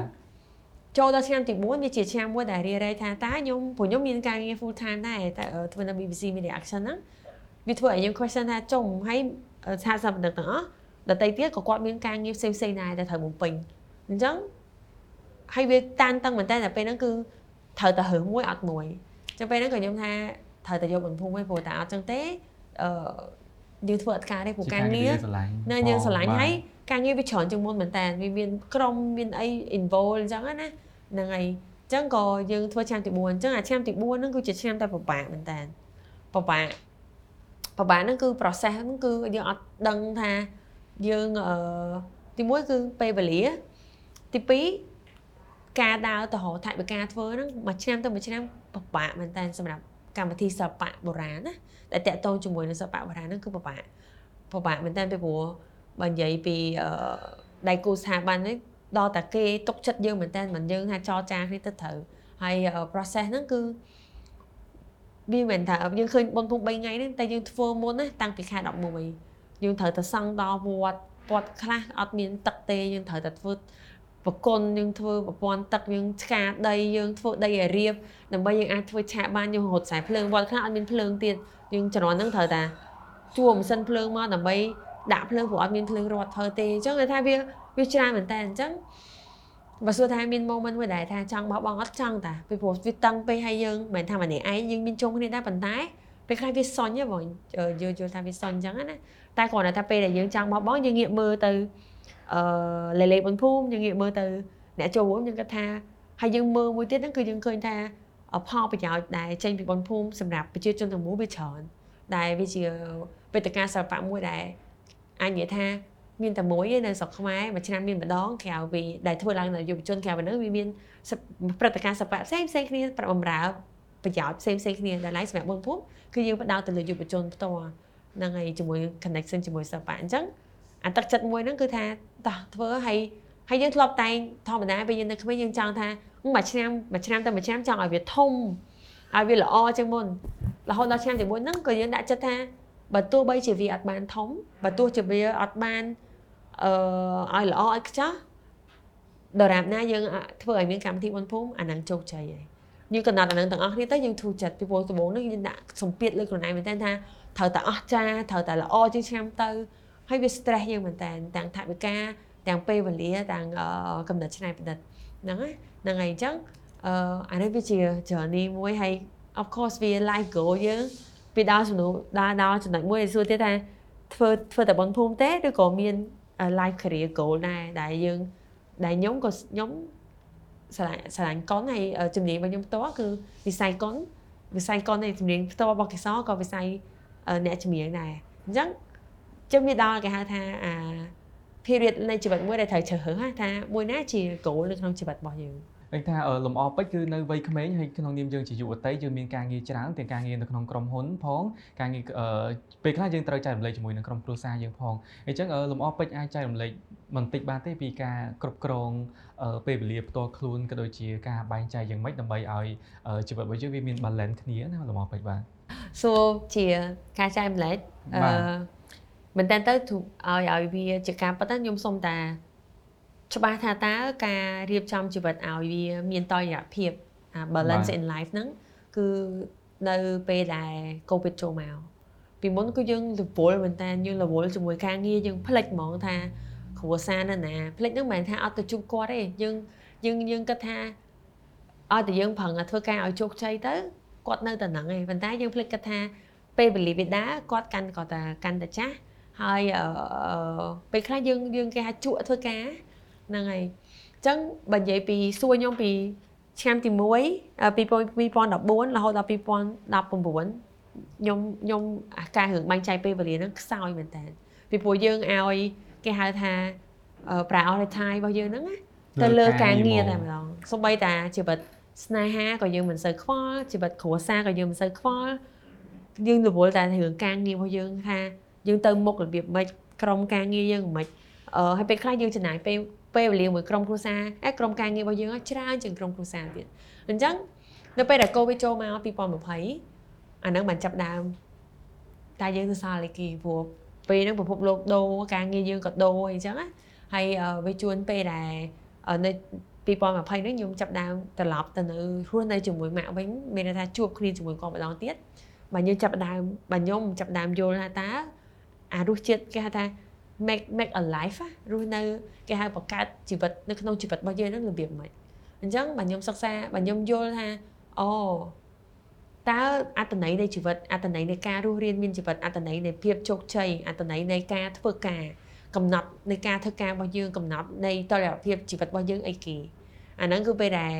ចូលដល់ឆ្នាំទី4វាជាឆ្នាំមួយដែលរៀបរែកថាតើខ្ញុំព្រោះខ្ញុំមានការងារ full time ដែរតែធ្វើនៅ BBC Media Action ហ្នឹងវាធ្វើឲ្យយើង question ថាចុំហើយសហសកម្មទាំងអស់ដតីទៀតក៏គាត់មានការងារផ្សេងផ្សេងដែរតែត្រូវបំពេញអញ្ចឹងហើយវាតានតឹងមែនតើតែពេលហ្នឹងគឺត្រូវតែរើសមួយអត់មួយអញ្ចឹងពេលហ្នឹងក៏ខ្ញុំថាត្រូវតែយកបំភុំឯងព្រោះតែអត់ចឹងទេអឺយើងធ្វើអត់ការទេព្រោះការងារនៅយើងស្រឡាញ់ហើយ ការងារវាច្រើនជាងមុនមែនតើវាមានក្រុមមានអី involve អញ្ចឹងណាហ្នឹងហើយអញ្ចឹងក៏យើងធ្វើឆ្នាំទី4អញ្ចឹងអាឆ្នាំទី4ហ្នឹងគឺជាឆ្នាំតែពិបាកមែនតើពិបាកពិបាកហ្នឹងគឺ process ហ្នឹងគឺយើងអត់ដឹងថាយើងអឺទី1គឺពេលវេលាទី2ការដើរទៅរកថវិកាធ្វើហ្នឹងមួយឆ្នាំទៅមួយឆ្នាំពិបាកមែនតើសម្រាប់កម្មវិធីសិល្បៈបុរាណណាតែតកតងជាមួយនឹងសិល្បៈបុរាណហ្នឹងគឺពិបាកពិបាកមែនតើពីព្រោះ បើនិយាយពីដៃគូស្ថាប័ននេះដល់តែគេទុកចិត្តយើងមែនតើមិនយើងថាចរចាគ្នាទៅត្រូវហើយ process ហ្នឹងគឺវាមិនថាយើងឃើញបុណ្យភូមិ3ថ្ងៃហ្នឹងតែយើងធ្វើមុនណាតាំងពីខែ11យើងត្រូវទៅសង់ដល់វត្តវត្តខ្លះអត់មានទឹកទេយើងត្រូវតែធ្វើប្រគុណយើងធ្វើប្រព័ន្ធទឹកយើងឆ្កាដីយើងធ្វើដីឲ្យរៀបដើម្បីយើងអាចធ្វើឆាកបានយើងរត់ខ្សែភ្លើងវត្តខ្លះអត់មានភ្លើងទៀតយើងជំនាន់ហ្នឹងត្រូវតែជួម៉ាស៊ីនភ្លើងមកដើម្បី ដាក់ភ្លើងព្រោះអត់មានភ្លើងរត់ធ្វើទេអញ្ចឹងគេថាវាវាច្រើនមែនតើអញ្ចឹងបើសួរថាមាន moment មួយដែលថាចង់បោះបង់អត់ចង់តាពីព្រោះវាតឹងពេកហើយយើងមិនមែនថាម្នាក់ឯងយើងមានជុំគ្នាដែរប៉ុន្តែពេលខ្លះវាសុញហ៎បងយើងយល់ថាវាសុញអញ្ចឹងណាតែគ្រាន់តែថាពេលដែលយើងចង់បោះបង់យើងងាកមើលទៅអឺលេលេបនភូមិយើងងាកមើលទៅអ្នកចូលរួមយើងគិតថាហើយយើងមើលមួយទៀតហ្នឹងគឺយើងឃើញថាផលប្រយោជន៍ដែលចេញពីបនភូមិសម្រាប់ប្រជាជនទាំងមូលវាច្រើនដែលវាជាវេទិកាសិល្បៈមួយដែល អាចនិយាយថាមានតែមួយឯនៅស្រុកខ្មែរមួយឆ្នាំមានម្ដងក្រៅពីដែលធ្វើឡើងនៅយុវជនក្រៅពីនោះវាមានព្រឹត្តិការណ៍សិល្បៈផ្សេងផ្សេងគ្នាប្របំរើប្រយោជន៍ផ្សេងផ្សេងគ្នាដែលឡើងសម្រាប់បងភូមិគឺយើងផ្ដោតទៅលើយុវជនផ្ទាល់ហ្នឹងហើយជាមួយ connection ជាមួយសិល្បៈអញ្ចឹងអាទឹកចិត្តមួយហ្នឹងគឺថាតោះធ្វើឲ្យហើយយើងធ្លាប់តែងធម្មតាពេលយើងនៅក្មេងយើងចង់ថាមួយឆ្នាំមួយឆ្នាំទៅមួយឆ្នាំចង់ឲ្យវាធំឲ្យវាល្អជាងមុនរហូតដល់ឆ្នាំទី1ហ្នឹងក៏យើងដាក់ចិត្តថា បើទោះបីជាវាអត់បានធំបើទោះជាវាអត់បានអឺឲ្យល្អឲ្យខ្ចោះដរាបណាយើងធ្វើឲ្យមានកម្មវិធីបុណ្យភូមិអានឹងជោគជ័យហើយយើងកំណត់អានឹងទាំងអស់គ្នាទៅយើងធូរចិត្តពីព្រោះដំបូងនេះយើងដាក់សម្ពាធលើខ្លួនឯងមែនតើថាត្រូវតែអស់ចាត្រូវតែល្អជាងឆ្នាំទៅហើយវា stress យើងមែនតើទាំងថវិកាទាំងពេលវេលាទាំងកំណត់ច្នៃប្រឌិតហ្នឹងហ្នឹងហើយអញ្ចឹងអឺអានេះវាជា journey មួយហើយ of course វា life goal យើង ពីដល់សំណួរដល់ដល់ចំណុចមួយដែលសួរទៀតថាធ្វើធ្វើតែបងភូមិទេឬក៏មាន life career goal ដែរដែលយើងដែលខ្ញុំក៏ខ្ញុំស្រឡាញ់ស្រឡាញ់កុនហើយជំនាញរបស់ខ្ញុំផ្ទាល់គឺវិស័យកុនវិស័យកុននៃជំនាញផ្ទាល់របស់កេសរក៏វិស័យអ្នកជំនាញដែរអញ្ចឹងជិះវាដល់គេហៅថាអា period នៃជីវិតមួយដែលត្រូវជ្រើសរើសថាមួយណាជា goal នៅក្នុងជីវិតរបស់យើង ឃើញថាលំអពេជ្រគឺនៅវ័យក្មេងហើយក្នុងនាមយើងជាយុវតីយើងមានការងារច្រើនទាំងការងារនៅក្នុងក្រុមហ៊ុនផងការងារពេលខ្លះយើងត្រូវចែករំលែកជាមួយនឹងក្រុមគ្រួសារយើងផងអញ្ចឹងលំអពេជ្រអាចចែករំលែកបន្តិចបានទេពីការគ្រប់គ្រងពេលវេលាផ្ទាល់ខ្លួនក៏ដូចជាការបែងចែកយ៉ាងម៉េចដើម្បីឲ្យជីវិតរបស់យើងវាមាន balance គ្នាណាលំអពេជ្របាទសួរជាការចែករំលែកអឺមែនតើទៅឲ្យឲ្យវាជាការប៉ុន្តែខ្ញុំសុំតា ច្បាស់ថាតើការរៀបចំជីវិតឲ្យវាមានតរិយភាព balance in life ហ្នឹងគឺនៅពេលដែល COVID ចូលមកពីមុនគឺយើងរវល់មែនតើយើងរវល់ជាមួយការងារយើងផ្លិចហ្មងថាគ្រួសារនៅណាផ្លិចហ្នឹងមិនមែនថាអត់ទៅជួបគាត់ទេយើងយើងយើងគិតថាឲ្យតែយើងប្រឹងធ្វើការឲ្យជោគជ័យទៅគាត់នៅតែហ្នឹងឯងប៉ុន្តែយើងភ្លេចគិតថាពេលវេលាវាដើរគាត់កាន់គាត់តែកាន់តែចាស់ហើយពេលខ្លះយើងយើងគេហៅជក់ធ្វើការ ហ្នឹងហើយអញ្ចឹងបើនិយាយពីសួរខ្ញុំពីឆ្នាំទី1 2014រហូតដល់2019ខ្ញុំខ្ញុំអាការរឿងបាញ់ចែកពេលវេលាហ្នឹងខ្សោយមែនតើពីព្រោះយើងឲ្យគេហៅថាប្រើអស់រថយរបស់យើងហ្នឹងទៅលើការងារតែម្ដងសូម្បីតាជីវិតស្នេហាក៏យើងមិនសូវខ្វល់ជីវិតគ្រួសារក៏យើងមិនសូវខ្វល់យើងរវល់តែរឿងការងាររបស់យើងថាយើងទៅមុខរបៀបម៉េចក្រុមការងារយើងមិនអឺហើយពេលខ្លះយើងចំណាយពេល ពេលវេលាមួយក្រុមគ្រួសារអេក្រុមការងាររបស់យើងច្រើនជាងក្រុមគ្រួសារទៀតអញ្ចឹងនៅពេលដែលកូវីដចូលមក2020អាហ្នឹងបានចាប់ដើមតែយើងទៅសារលេខីព្រោះពេលហ្នឹងពិភពលោកដូរការងារយើងក៏ដូរអីចឹងណាហើយវាជួនពេលដែលនៅ2020ហ្នឹងខ្ញុំចាប់ដើមត្រឡប់ទៅនៅរស់នៅជាមួយម៉ាក់វិញមានន័យថាជួបគ្នាជាមួយគាត់ម្ដងទៀតបើយើងចាប់ដើមបើខ្ញុំចាប់ដើមយល់ថាតើអារសជាតិគេហៅថា make make a life រស់នៅគេហៅបង្កើតជីវិតនៅក្នុងជីវិតរបស់យើងហ្នឹងរបៀបម៉េចអញ្ចឹងបើខ្ញុំសិក្សាបើខ្ញុំយល់ថាអូតើអត្តន័យនៃជីវិតអត្តន័យនៃការរស់រានមានជីវិតអត្តន័យនៃភាពជោគជ័យអត្តន័យនៃការធ្វើការកំណត់នៃការធ្វើការរបស់យើងកំណត់នៃតរិយភាពជីវិតរបស់យើងអីគេអាហ្នឹងគឺពេលដែល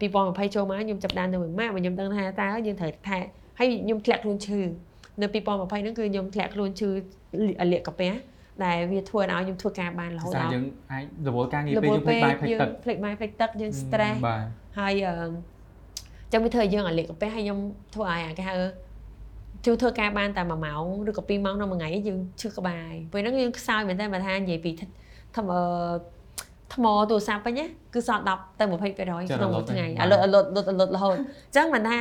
2020ចូលមកខ្ញុំចាប់ដាននៅមួយម៉ាក់ខ្ញុំដឹងថាតើយើងត្រូវថែហើយខ្ញុំធ្លាក់ខ្លួនឈឺនៅ2020ហ្នឹងគឺខ្ញុំធ្លាក់ខ្លួនឈឺលាកកាពះ ដែលវាធ្វើឲ្យខ្ញុំធ្វើការបានរហូតដល់យើងអាចរវល់ការងារពេលយើងភ្លេចបាយភ្លេចទឹកភ្លេចបាយភ្លេចទឹកយើង stress ហើយអឺចឹងវាធ្វើឲ្យយើងឲ្យលាកកាពះហើយខ្ញុំធ្វើឲ្យគេហៅជួធ្វើការបានតែ1ម៉ោងឬក៏2ម៉ោងក្នុងមួយថ្ងៃយើងឈឺក្បាលពេលហ្នឹងយើងខ្សោយមែនតើបើថានិយាយពីថ្មថ្មទូរស័ព្ទវិញគឺសល់10ទៅ20%ក្នុងមួយថ្ងៃអាលុតអាលុតលុតអាលុតរហូតអញ្ចឹងមិនថា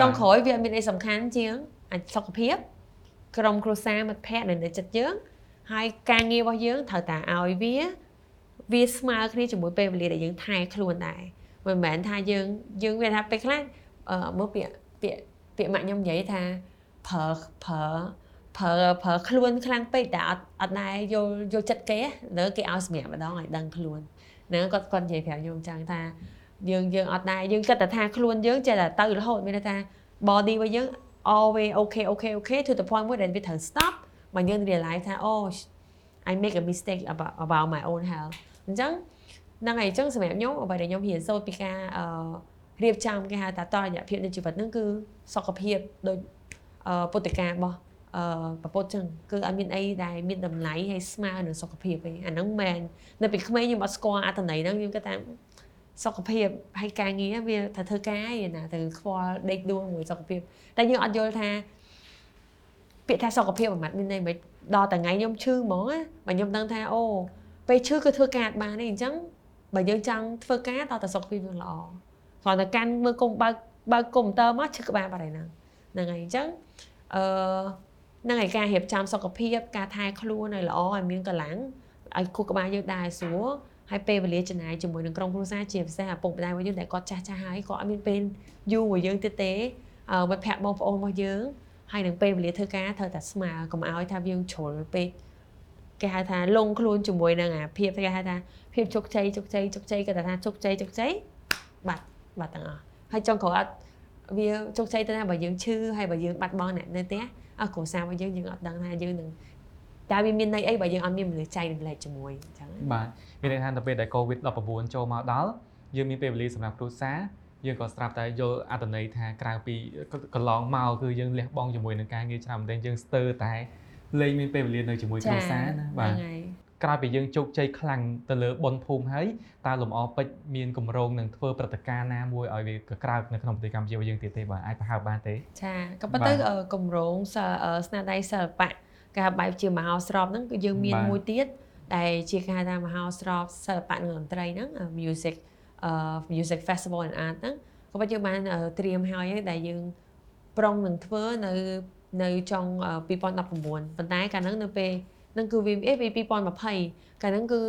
ចុងក្រោយវាមានអីសំខាន់ជាងអាចសុខភាពក្រុមគ្រួសារមិត្តភ័ក្តិនៅចិត្តយើង ហើយការងាររបស់យើងត្រូវតែឲ្យវាវាស្មើគ្នាជាមួយពេលវេលាដែលយើងថែខ្លួនដែរមិនមែនថាយើងយើងវាថាពេលខ្លះអឺមើលពាក្យពាក្យពាក្យម៉ាក់ខ្ញុំនិយាយថាប្រើប្រើប្រើប្រើខ្លួនខ្លាំងពេកតែអត់អត់ដែរយល់យល់ចិត្តគេលើគេឲ្យសម្រាប់ម្ដងឲ្យដឹងខ្លួនហ្នឹងគាត់គាត់និយាយប្រាប់ខ្ញុំចឹងថាយើងយើងអត់ដែរយើងគិតតែថាខ្លួនយើងចេះតែទៅរហូតមានថា body របស់យើង always okay okay okay to the point មួយដែលវាត្រូវ stop មកយើង realize ថាអូ I make a mistake about about my own health អញ្ចឹងហ្នឹងហើយអញ្ចឹងសម្រាប់ខ្ញុំអ្វីដែលខ្ញុំរៀនសូត្រពីការអឺរៀបចំគេហៅថាតរយៈភាពនៃជីវិតហ្នឹងគឺសុខភាពដូចពុទ្ធការបស់អឺប្រពុតចឹងគឺអត់មានអីដែលមានតម្លៃហើយស្មើនឹងសុខភាពទេអាហ្នឹងមែននៅពីក្មេងខ្ញុំអត់ស្គាល់អត្ថន័យហ្នឹងខ្ញុំគិតថាសុខភាពហើយការងារវាត្រូវធ្វើការឯណាទៅខ្វល់ដេកដួលមួយសុខភាពតែយើងអត់យល់ថា ពាក្យថាសុខភាពមិនមានន័យមិនដល់តែថ្ងៃខ្ញុំឈឺហ្មងណាបើខ្ញុំដឹងថាអូពេលឈឺគឺធ្វើការបានទេអញ្ចឹងបើយើងចង់ធ្វើការដល់តែសុខភាពយើងល្អគ្រាន់តែកាន់មើលកុំបើកបើកកុំព្យូទ័រមកឈឺក្បាលបាត់ហើយហ្នឹងហ្នឹងហើយអញ្ចឹងអឺហ្នឹងហើយការរៀបចំសុខភាពការថែខ្លួនឲ្យល្អឲ្យមានកម្លាំងឲ្យខួរក្បាលយើងដែរស្រួលហើយពេលវេលាចំណាយជាមួយនឹងក្រុមគ្រួសារជាពិសេសឪពុកម្ដាយរបស់យើងដែលគាត់ចាស់ចាស់ហើយគាត់អត់មានពេលយូររបស់យើងទៀតទេមិត្តភ័ក្តិបងប្អូនរបស់យើង ហើយនឹងពេលវេលាធ្វើការត្រូវតែស្មើកុំឲ្យថាយើងជ្រុលពេកគេហៅថាលងខ្លួនជាមួយនឹងអាភាពគេហៅថាភាពជោគជ័យជោគជ័យជោគជ័យគាត់ថាជោគជ័យជោគជ័យបាត់បាត់ទាំងអស់ហើយចុងក្រោយអត់វាជោគជ័យទៅណាបើយើងឈឺហើយបើយើងបាត់បង់អ្នកនៅផ្ទះអស់គ្រួសាររបស់យើងយើងអត់ដឹងថាយើងនឹងតើវាមានន័យអីបើយើងអត់មានមនុស្សចែករំលែកជាមួយអញ្ចឹងបាទមានន័យថាទៅពេលដែល COVID-19 ចូលមកដល់យើងមានពេលវេលាសម្រាប់គ្រួសារ យើងក៏ស្រាប់តែយល់អត្ថន័យថាក្រៅពីកន្លងមកគឺយើងលះបង់ជាមួយនឹងការងារច្រើនមែនទែនយើងស្ទើរតែលែងមានពេលវេលានៅជាមួយគ្រួសារណាបាទក្រោយពីយើងជោគជ័យខ្លាំងទៅលើបុណ្យភូមិហើយតើលំអពេជ្រមានគម្រោងនឹងធ្វើព្រឹត្តិការណ៍ណាមួយឲ្យវាក្រើកនៅក្នុងប្រទេសកម្ពុជាយើងទៀតទេបាទអាចប្រហែលបានទេចាក៏ប៉ុន្តែគម្រោងស្នាដៃសិល្បៈគេហៅបែបជាមហោស្រពហ្នឹងគឺយើងមានមួយទៀតដែលជាគេហៅថាមហោស្រពសិល្បៈនិងតន្ត្រីហ្នឹង music music festival and art ហ្នឹងក៏ប៉ុន្តែយើងបានត្រៀមហើយដែលយើងប្រុងនឹងធ្វើនៅនៅចុង2019ប៉ុន្តែកាលហ្នឹងនៅពេលហ្នឹងគឺ VMA ពី2020កាលហ្នឹងគឺ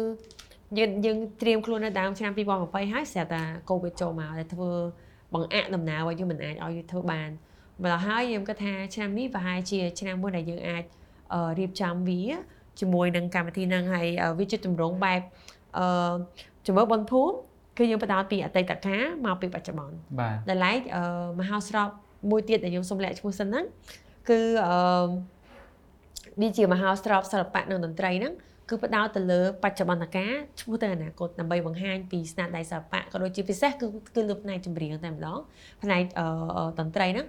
យើងយើងត្រៀមខ្លួននៅដើមឆ្នាំ2020ហើយស្រាប់តែ COVID ចូលមកតែធ្វើបង្អាក់ដំណើររបស់យើងមិនអាចឲ្យធ្វើបានម្ល៉េះហើយយើងគិតថាឆ្នាំនេះប្រហែលជាឆ្នាំមួយដែលយើងអាចរៀបចំវាជាមួយនឹងកម្មវិធីហ្នឹងហើយវាជាទម្រង់បែបអឺជំរឿបនភូមិ គឺយើងបដោតពីអតីតកាលមកពីបច្ចុប្បន្នបាទដែលឡែកមហោស្រពមួយទៀតដែលយើងសូមលាក់ឈ្មោះសិនហ្នឹងគឺអឺវាជាមហោស្រពសិល្បៈនិងតន្ត្រីហ្នឹងគឺផ្ដោតទៅលើបច្ចុប្បន្នកាលឈ្មោះទៅអនាគតដើម្បីបង្ហាញពីស្នាដៃសិល្បៈក៏ដូចជាពិសេសគឺគឺលើផ្នែកចម្រៀងតែម្ដងផ្នែកតន្ត្រីហ្នឹង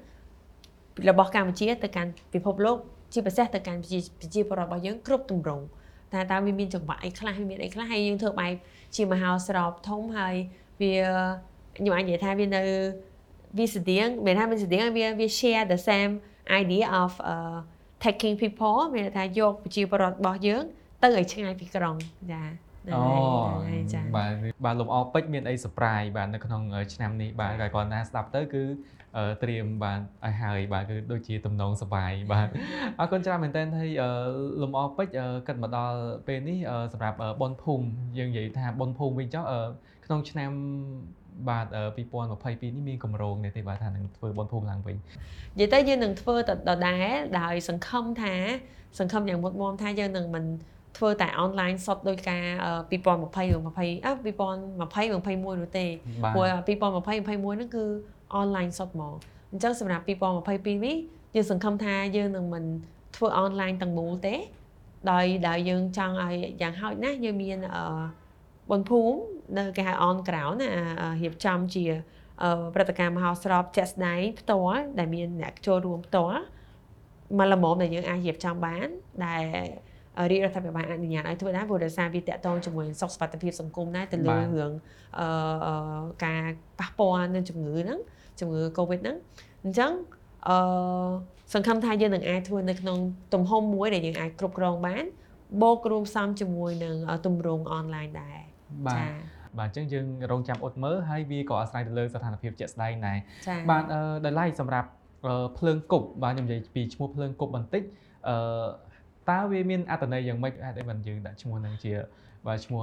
របស់កម្ពុជាទៅកាន់ពិភពលោកជាពិសេសទៅកាន់ប្រជាពលរដ្ឋរបស់យើងគ្រប់ទម្រង់តែតើវាមានចង្វាក់អីខ្លះវាមានអីខ្លះហើយយើងធ្វើបែប ជាមហោស្រពធំហើយវាខ្ញុំអាចនិយាយថាវានៅវាស្តៀងមានថាវាស្តៀងវាវា share the same idea of uh taking people មានថាយកប្រជាពលរដ្ឋរបស់យើងទៅឲ្យឆ្ងាយពីក្រុងចា អូចាបាទបាទលំអពេជ្រមានអី surprise បាទនៅក្នុងឆ្នាំនេះបាទគាត់ណាស្ដាប់ទៅគឺត្រៀមបាទឲ្យហើយបាទគឺដូចជាតំណងសបាយបាទអរគុណច្រើនមែនទែនហើយលំអពេជ្រគិតមកដល់ពេលនេះសម្រាប់ប៉ុនភូមិយើងនិយាយថាប៉ុនភូមិវិញចុះក្នុងឆ្នាំបាទ2022នេះមានកម្រងនេះទេបាទថានឹងធ្វើបនភូមិឡើងវិញនិយាយទៅយើងនឹងធ្វើដដែលដោយសង្ឃឹមថាសង្ឃឹមយ៉ាងមុតមមថាយើងនឹងមិន ធ្វើតែអនឡាញសុទ្ធដោយការ2020 20អឺ2020 21នោះទេព្រោះ2020 21ហ្នឹងគឺអនឡាញសុទ្ធមកអញ្ចឹងសម្រាប់2022នេះយើងសង្ឃឹមថាយើងនឹងមិនធ្វើអនឡាញទាំងមូលទេដោយដោយយើងចង់ឲ្យយ៉ាងហោចណាស់យើងមានអឺបុនភូមិនៅគេហៅអនក្រៅណារៀបចំជាព្រឹត្តិការណ៍មហោស្រពជាក់ស្ដែងផ្ទាល់ដែលមានអ្នកចូលរួមផ្ទាល់មកល្មមដែលយើងអាចរៀបចំបានដែល រាជរដ្ឋាភិបាលអនុញ្ញាតឲ្យធ្វើដែរព្រោះដោយសារវាតកតងជាមួយសុខសុវត្ថិភាពសង្គមដែរទៅលើរឿងអឺការប៉ះពាល់នឹងជំងឺហ្នឹងជំងឺ Covid ហ្នឹងអញ្ចឹងអឺសង្ឃឹមថាយើងនឹងអាចធ្វើនៅក្នុងទំហំមួយដែលយើងអាចគ្រប់គ្រងបានបូករួមផ្សំជាមួយនឹងទម្រង់អនឡាញដែរបាទបាទអញ្ចឹងយើងរងចាំអត់មើលហើយវាក៏អាស្រ័យទៅលើស្ថានភាពជាក់ស្ដែងដែរបាទដោយឡែកសម្រាប់ភ្លើងគប់បាទខ្ញុំនិយាយពីឈ្មោះភ្លើងគប់បន្តិចអឺ តើវាមានអត្ថន័យយ៉ាងម៉េចហេតុអីបានយើងដាក់ឈ្មោះហ្នឹងជាបាទឈ្មោះ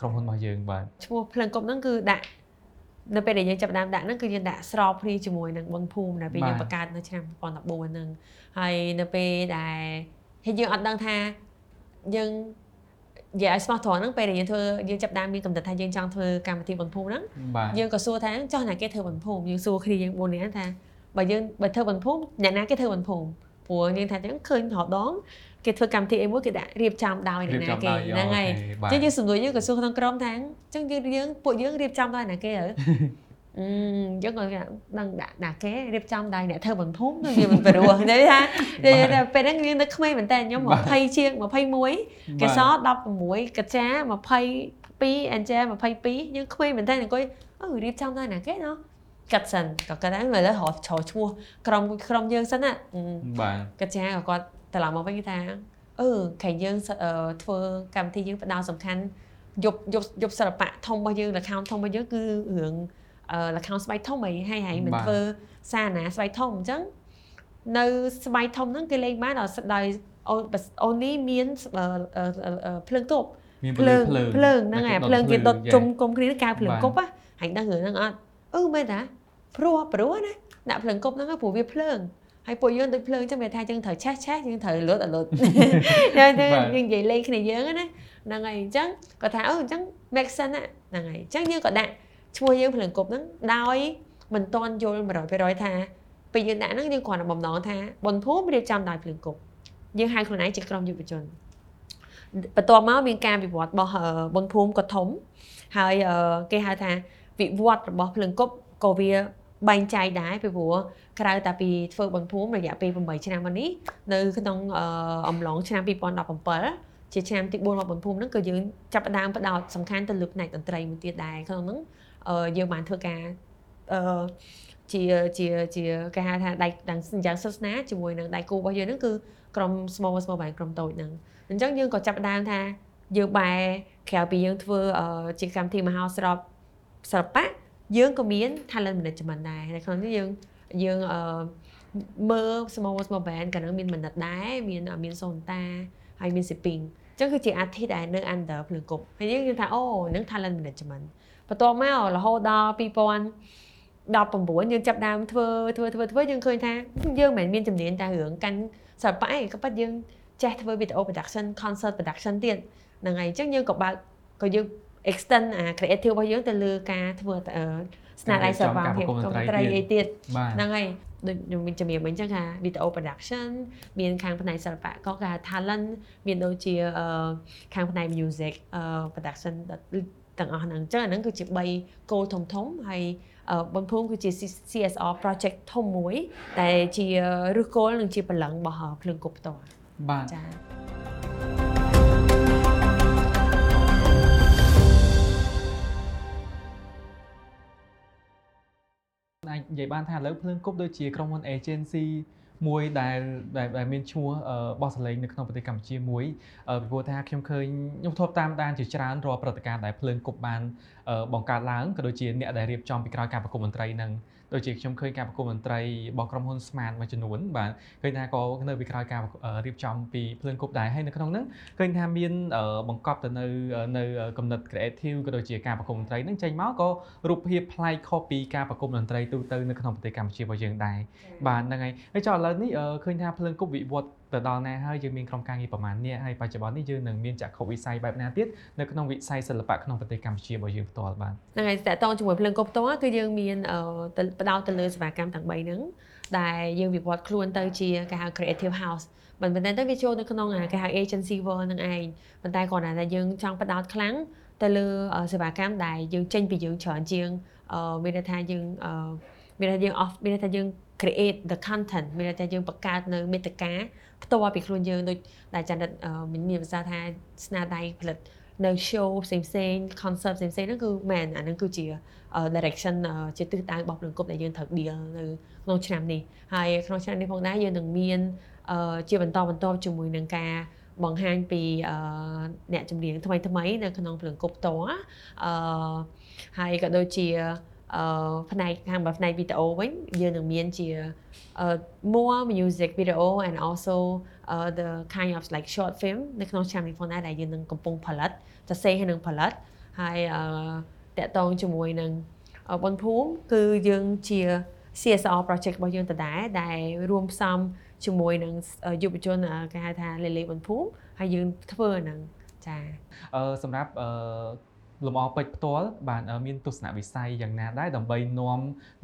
ក្រុមហ៊ុនរបស់យើងបាទឈ្មោះភ្លើងគប់ហ្នឹងគឺដាក់នៅពេលដែលយើងចាប់ដើមដាក់ហ្នឹងគឺយើងដាក់ស្របគ្នាជាមួយនឹងបុណ្យភូមិដែលពេលយើងបង្កើតនៅឆ្នាំ2014ហ្នឹងហើយនៅពេលដែលហើយយើងអត់ដឹងថាយើងនិយាយឲ្យស្មោះត្រង់ហ្នឹងពេលដែលយើងធ្វើយើងចាប់ដើមមានកំណត់ថាយើងចង់ធ្វើកម្មវិធីបន្ភូមិហ្នឹងយើងក៏សួរថាចោះណាគេធ្វើបន្ភូមិយើងសួរគ្នាយើង4នាក់ថាបើយើងបើធ្វើបន្ភូមិអ្នកណាគេធ្វើបន្ភូមិព្រោះយើងថាចឹងឃើញរហដង គេធ្វើកម្មវិធីអីមួយគេដាក់រៀបចំដោយអ្នកណាគេហ្នឹងហើយចឹងយើងសំនួរយើងក៏សួរក្នុងក្រុមថាចឹងយើងយើងពួកយើងរៀបចំដោយអ្នកគេហ៎អឺយើងក៏ដឹងដាក់ដាក់គេរៀបចំដោយអ្នកធ្វើបន្ភូមិទៅវាមិនព្រោះនិយាយថាពេលហ្នឹងយើងនៅក្មេងមែនតើខ្ញុំ20ជាង21កេស16កចា22អញ្ចា22យើងក្មេងមែនតើអង្គុយអឺរៀបចំដោយអ្នកគេណោះកាត់សិនក៏គាត់ហ្នឹងឥឡូវរកឈរឈ្មោះក្រុមក្រុមយើងសិនណាបាទកាត់ចាក៏គាត់ ត្រឡប់មកវិញថាអឺខែយើងធ្វើកម្មវិធីយើងផ្ដោតសំខាន់យប់យប់យប់សិល្បៈធំរបស់យើង account ធំរបស់យើងគឺរឿងលខោនស្បែកធំអីហើយហើយមិនធ្វើសារណាស្បែកធំអញ្ចឹងនៅស្បែកធំហ្នឹងគេលេងបានដោយ only មានភ្លើងទប់មានភ្លើងភ្លើងភ្លើងហ្នឹងហើយភ្លើងគេដុតជុំគុំគ្នាកៅភ្លើងបាទគប់ហ៎ហាញ់ដឹងរឿងហ្នឹងអត់អឺមែនតាព្រោះព្រោះណាដាក់ភ្លើងគប់ហ្នឹងហ៎ព្រោះវាភ្លើង ហើយពួកយើងដូចភ្លើងចឹងវាថាយើងត្រូវឆេះឆេះយើងត្រូវលត់អលត់យើងទៅបាទយើងនិយាយលេងគ្នាយើងហ្នឹងណាហ្នឹងហើយអញ្ចឹងគាត់ថាអឺអញ្ចឹង make sense ណាហ្នឹងហើយអញ្ចឹងយើងក៏ដាក់ឈ្មោះយើងភ្លើងគប់ហ្នឹងដោយមិនតន់យល់100%ថាពេលយើងដាក់ហ្នឹងយើងគ្រាន់តែបំណងថាបនភូមិរៀបចំដោយភ្លើងគប់យើងហៅខ្លួនឯងជាក្រុមយុវជនបន្ទាប់មកមានការវិវត្តរបស់អឺបនភូមិក៏ធំហើយអឺគេហៅថាវិវត្តរបស់ភ្លើងគប់ក៏វា បែងចែកដែរពីព្រោះក្រៅតែពីធ្វើបនភូមិរយៈពេល8ឆ្នាំមកនេះនៅក្នុងអឺអំឡុងឆ្នាំ2017ជាឆ្នាំទី4របស់បនភូមិហ្នឹងគឺយើងចាប់ផ្ដើមផ្ដោតសំខាន់ទៅលើផ្នែកតន្ត្រីមួយទៀតដែរក្នុងហ្នឹងអឺយើងបានធ្វើការអឺជាជាជាគេហៅថាដៃទាំងយ៉ាងសិស្សនាជាមួយនឹងដៃគូរបស់យើងហ្នឹងគឺក្រុម small small band ក្រុមតូចហ្នឹងអញ្ចឹងយើងក៏ចាប់ផ្ដើមថាយើងបែរក្រៅពីយើងធ្វើអឺជាកម្មវិធីមហោស្រពសិល្បៈ យើងក៏មាន talent management ដែរនៅក្នុងនេះយើងយើងអឺមើល small small band ក៏នឹងមានមនិតដែរមានមានសូនតាហើយមាន shipping អញ្ចឹងគឺជាអាទិដែលនៅ under ភ្លើងគប់ហើយយើងនិយាយថាអូនឹង talent management បន្ទាប់មករហូតដល់2019យើងចាប់ផ្ដើមធ្វើធ្វើធ្វើធ្វើយើងឃើញថាយើងមិនមែនមានជំនាញតែរឿងកាន់សិល្បៈឯងក៏ប៉ុន្តែយើងចេះធ្វើ video production concert production ទៀតហ្នឹងហើយអញ្ចឹងយើងក៏បើកក៏យើង extend អា creative របស់យើងទៅលើការធ្វើអឺស្នាដៃសិល្បៈភាពកុំត្រីអីទៀតបាទហ្នឹងហើយដូចខ្ញុំមានជំនាញមិញអញ្ចឹងថា video production មានខាងផ្នែកសិល្បៈក៏គេហៅ talent មានដូចជាអឺខាងផ្នែក music អឺ production ទាំងអស់ហ្នឹងអញ្ចឹងអាហ្នឹងគឺជា3 goal ធំធំហើយអឺបងភូមិគឺជា CSR project ធំមួយដែលជាឫសគល់និងជាបលឹងរបស់ភ្លើងគប់ផ្ទាល់បាទចា៎ អាចនិយាយបានថាឥឡូវភ្លើងគប់ដូចជាក្រុមហ៊ុន agency មួយដែលដែលដែលមានឈ្មោះអឺបោះសលេងនៅក្នុងប្រទេសកម្ពុជាមួយអឺពីព្រោះថាខ្ញុំឃើញខ្ញុំធ្លាប់តាមដានជាច្រើនរាល់ព្រឹត្តិការណ៍ដែលភ្លើងគប់បានអឺបង្កើតឡើងក៏ដូចជាអ្នកដែលរៀបចំពីក្រោយការប្រគំតន្ត្រីហ្នឹង ដូចជាខ្ញុំឃើញការប្រគំតន្ត្រីរបស់ក្រុមហ៊ុនស្មានមួយចំនួនបាទឃើញថាក៏នៅពីក្រោយការអឺរៀបចំពីភ្លើងគប់ដែរហើយនៅក្នុងហ្នឹងឃើញថាមានអឺបង្កប់ទៅនៅនៅគំនិត creative ក៏ដូចជាការប្រគំតន្ត្រីហ្នឹងចេញមកក៏រូបភាពប្លែកខុសពីការប្រគំតន្ត្រីទូទៅនៅក្នុងប្រទេសកម្ពុជារបស់យើងដែរបាទហ្នឹងហើយហើយចុះឥឡូវនេះអឺឃើញថាភ្លើងគប់វិវត្តទៅដល់ណាហើយយើងមានក្រុមការងារប្រមាណនេះហើយបច្ចុប្បន្ននេះយើងនឹងមានចក្ខុវិស័យបែបណាទៀតនៅក្នុងវិស័យសិល្បៈក្នុងប្រទេសកម្ពុជារបស់យើងផ្ទាល់បាទហ្នឹងហើយតកតងជាមួយភ្លើងគប់ផ្ទាល់គឺយើងមានអឺទៅបដោតទៅលើសេវាកម្មទាំង3ហ្នឹងដែលយើងវិវត្តខ្លួនទៅជាគេហៅ creative house មិនមែនតែវាចូលនៅក្នុងអាគេហៅ agency world ហ្នឹងឯងប៉ុន្តែគ្រាន់តែថាយើងចង់បដោតខ្លាំងទៅលើអឺសេវាកម្មដែលយើងចេញពីយើងច្រើនជាងអឺមានន័យថាយើងអឺមានន័យថាយើង off មានន័យថាយើង create the content មានន័យថាយើងបង្កើតនៅមេតិកាផ្ទាល់ពីខ្លួនយើងដូចដែលចន្ទអឺមានមានភាសាថាស្នាដៃផលិតនៅ show ផ្សេងផ្សេង concept ផ្សេងផ្សេងហ្នឹងគឺមែនអាហ្នឹងគឺជាអឺ direction អឺជាទិសដៅរបស់ភ្លើងគប់ដែលយើងត្រូវ deal នៅក្នុងឆ្នាំនេះហើយក្នុងឆ្នាំនេះផងដែរយើងនឹងមានអឺជាបន្តបន្ទាប់ជាមួយនឹងការបង្ហាញពីអឺអ្នកចម្រៀងថ្មីថ្មីៗនៅក្នុងភ្លើងគប់តអឺហើយក៏ដូចជាអឺ ផ្នែកខាងបើផ្នែកវីដេអូវិញយើងនឹងមានជាអឺ more music video and also uh, the kind of like short film នៅក្នុងឆ្នាំនេះផងដែរដែលយើងនឹងកំពុងផលិតសរសេរហើយនឹងផលិតហើយអឺតកតងជាមួយនឹងអឺបុនភូមិគឺយើងជា CSR project របស់យើងដដែលដែលរួមផ្សំជាមួយនឹងអឺយុវជនអឺគេហៅថាលេលេបុនភូមិហើយយើងធ្វើហ្នឹងចាអឺសម្រាប់អឺ លំអពេជ្រផ្ទាល់បាទអឺមានទស្សនវិស័យយ៉ាងណាដែរដើម្បីនាំ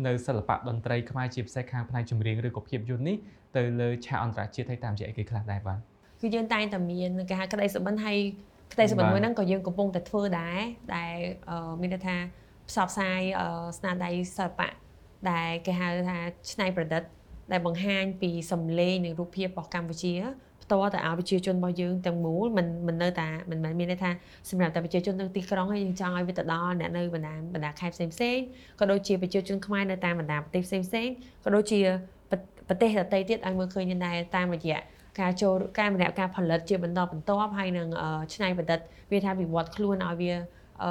នៅសិល្បៈតន្ត្រីខ្មែរជាពិសេសខាងផ្នែកចម្រៀងឬក៏ភាពយន្តនេះទៅលើឆាកអន្តរជាតិហើយតាមរយៈអីគេខ្លះដែរបាទគឺយើងតែងតែមានគេហៅក្តីសុបិនហើយក្តីសុបិនបាទមួយហ្នឹងក៏យើងកំពុងតែធ្វើដែរដែលអឺមានន័យថាផ្សព្វផ្សាយអឺស្នាដៃសិល្បៈដែលគេហៅថាច្នៃប្រឌិតដែលបង្ហាញពីសម្លេងនិងរូបភាពរបស់កម្ពុជា ផ្ទាល់ទៅឲ្យប្រជាជនរបស់យើងទាំងមូលមិនមិននៅតែមិនមែនមានន័យថាសម្រាប់តែប្រជាជននៅទីក្រុងហើយយើងចង់ឲ្យវាទៅដល់អ្នកនៅបណ្ដាបណ្ដាខេត្តផ្សេងផ្សេងៗក៏ដូចជាប្រជាជនខ្មែរនៅតាមបណ្ដាប្រទេសផ្សេងផ្សេងៗក៏ដូចជាប្រប្រទេសដទៃទៀតឲ្យមើលឃើញដែរតាមរយៈការចូលការម្នាក់ការផលិតជាបន្តបន្ទាប់ហើយនឹងអឺច្នៃប្រឌិតវាថាវិវត្តខ្លួនឲ្យវាអឺ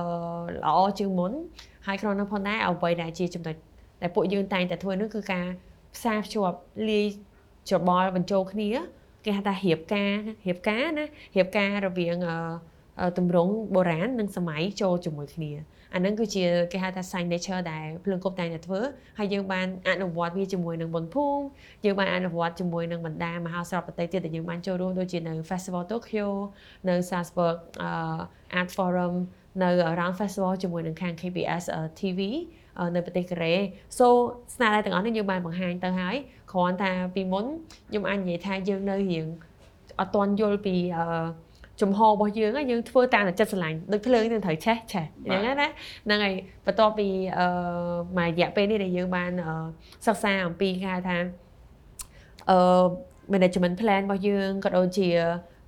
ល្អជាងមុនហើយក្នុងនោះផងដែរអ្វីដែលជាចំណុចដែលពួកយើងតែងតែធ្វើនោះគឺការផ្សារភ្ជាប់លាយច្របល់បញ្ចូលគ្នា គេហៅថារៀបការរៀបការណារៀបការរវាងអឺទម្រង់បុរាណនិងសម័យចូលជាមួយគ្នាអានឹងគឺជាគេហៅថា signature ដែលភ្លើងគប់តែងតែធ្វើហើយយើងបានអនុវត្តវាជាមួយនឹងបុណ្យភូមិយើងបានអនុវត្តជាមួយនឹងបណ្ដាមហោស្រពប្រទេសទៀតដែលយើងបានចូលរួមដូចជានៅ Festival Tokyo នៅ Salzburg Art Forum នៅ Round Festival ជាមួយនឹងខាង KBS TV នៅប្រទេសកូរ៉េ so ស្នាដៃទាំងអស់នេះយើងបានបង្ហាញទៅហើយ គ្រាន់តែពីមុនខ្ញុំអាចនិយាយថាយើងនៅរៀងអត់ទាន់យល់ពីអឺចំហរបស់យើងយើងធ្វើតាមតែចិត្តស្រឡាញ់ដូចភ្លើងនឹងត្រូវឆេះឆេះអញ្ចឹងណាហ្នឹងហើយបន្ទាប់ពីអឺមួយរយៈពេលនេះដែលយើងបានសិក្សាអំពីគេហៅថាអឺ management plan របស់យើងក៏ដូចជា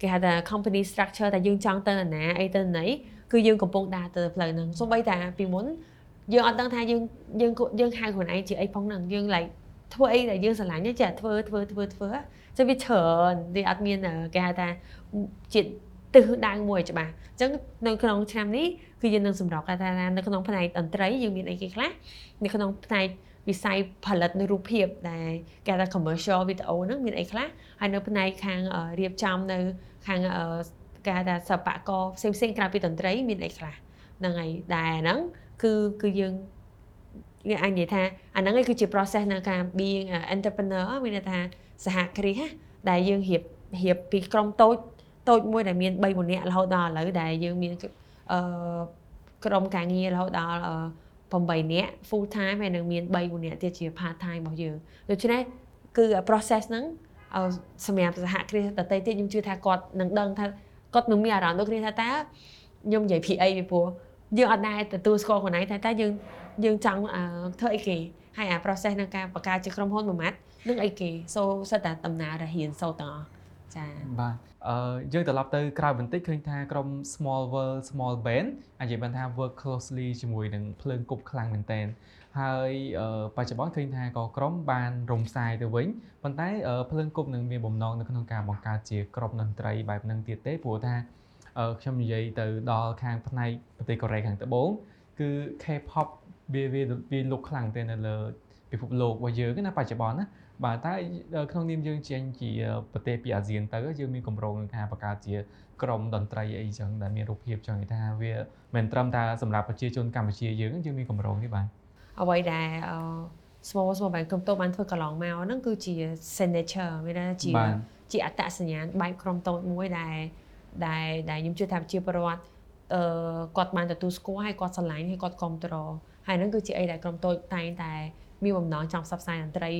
គេហៅថា company structure តែយើងចង់ទៅណាអីទៅណីគឺយើងកំពុងដើរទៅផ្លូវហ្នឹងសូម្បីតែពីមុនយើងអត់ដឹងថាយើងយើងយើងហៅខ្លួនឯងជាអីផងហ្នឹងយើង like ធ្វើអីដែលយើងស្រឡាញ់ចេះធ្វើធ្វើធ្វើធ្វើចឹងវាច្រើនវាអត់មានគេហៅថាជាតិទិសដៅមួយច្បាស់អញ្ចឹងនៅក្នុងឆ្នាំនេះគឺយើងនឹងសម្របថានៅក្នុងផ្នែកតន្ត្រីយើងមានអីគេខ្លះនៅក្នុងផ្នែកវិស័យផលិតនៅរូបភាពដែលគេថា commercial video ហ្នឹងមានអីខ្លះហើយនៅផ្នែកខាងរៀបចំនៅខាងគេថាសិល្បករផ្សេងផ្សេងក្រៅពីតន្ត្រីមានអីខ្លះហ្នឹងហើយដែលហ្នឹងគឺគឺយើង គេអាចនិយាយថាអាហ្នឹងគឺជា process នៅការ being entrepreneur មានន័យថាសហគ្រាសដែលយើងរៀបរៀបពីក្រុមតូចតូចមួយដែលមាន3 4នាក់រហូតដល់ឥឡូវដែលយើងមានអឺក្រុមការងាររហូតដល់8នាក់ full time ហើយនឹងមាន3 4នាក់ទៀតជា part time របស់យើងដូច្នេះគឺ process ហ្នឹងសម្រាប់សហគ្រាសតន្ត្រីទៀតខ្ញុំជឿថាគាត់នឹងដឹងថាគាត់នឹងមានអារម្មណ៍ដូចគ្នាថាតើខ្ញុំនិយាយពីអីពីព្រោះយើងអត់ដែរទទួលស្គាល់ខ្លួនឯងថាតើយើង យើងចង់ធ្វើអីគេហើយអា process នៃការបង្កើតជាក្រុមហ៊ុនមួយម៉ាត់នឹងអីគេសូសិតតែដំណើរដែលរៀនសូត្រទាំងអស់ចា៎បាទអឺយើងត្រឡប់ទៅក្រៅបន្តិចឃើញថាក្រុម small world small band អាចនិយាយបានថា work closely ជាមួយនឹងភ្លើងគប់ខ្លាំងមែនតើហើយបច្ចុប្បន្នឃើញថាក៏ក្រុមបានរំសាយទៅវិញប៉ុន្តែភ្លើងគប់នឹងមានបំណងនៅក្នុងការបង្កើតជាក្រុមតន្ត្រីបែបហ្នឹងទៀតទេព្រោះថាខ្ញុំនិយាយទៅដល់ខាងផ្នែកប្រទេសកូរ៉េខាងត្បូងគឺ K-pop វាវាវាលុកខ្លាំងទៅនៅលើពិភពលោករបស់យើងណាបច្ចុប្បន្នណាបាទតែក្នុងនាមយើងចេញជាប្រទេសពីអាស៊ានទៅយើងមានកម្រងនឹងថាបង្កើតជាក្រុមតន្ត្រីអីចឹងដែលមានរូបភាពចឹងថាវាមិនត្រឹមតែសម្រាប់ប្រជាជនកម្ពុជាយើងយើងមានកម្រងនេះបាទអ្វីដែល small small បែបក្រុមតូចបានធ្វើកន្លងមកហ្នឹងគឺជា signature មានថាជាជាអត្តសញ្ញាណបែបក្រុមតូចមួយដែលដែលដែលខ្ញុំជឿថាជាប្រវត្តិអឺគាត់បានទទួលស្គាល់ហើយគាត់ស្រឡាញ់ហើយគាត់គ្រប់គ្រង ហើយហ្នឹងគឺជាអីដែលក្រុមតូចតែងតែមានបំណងចង់ផ្សព្វផ្សាយតន្ត្រី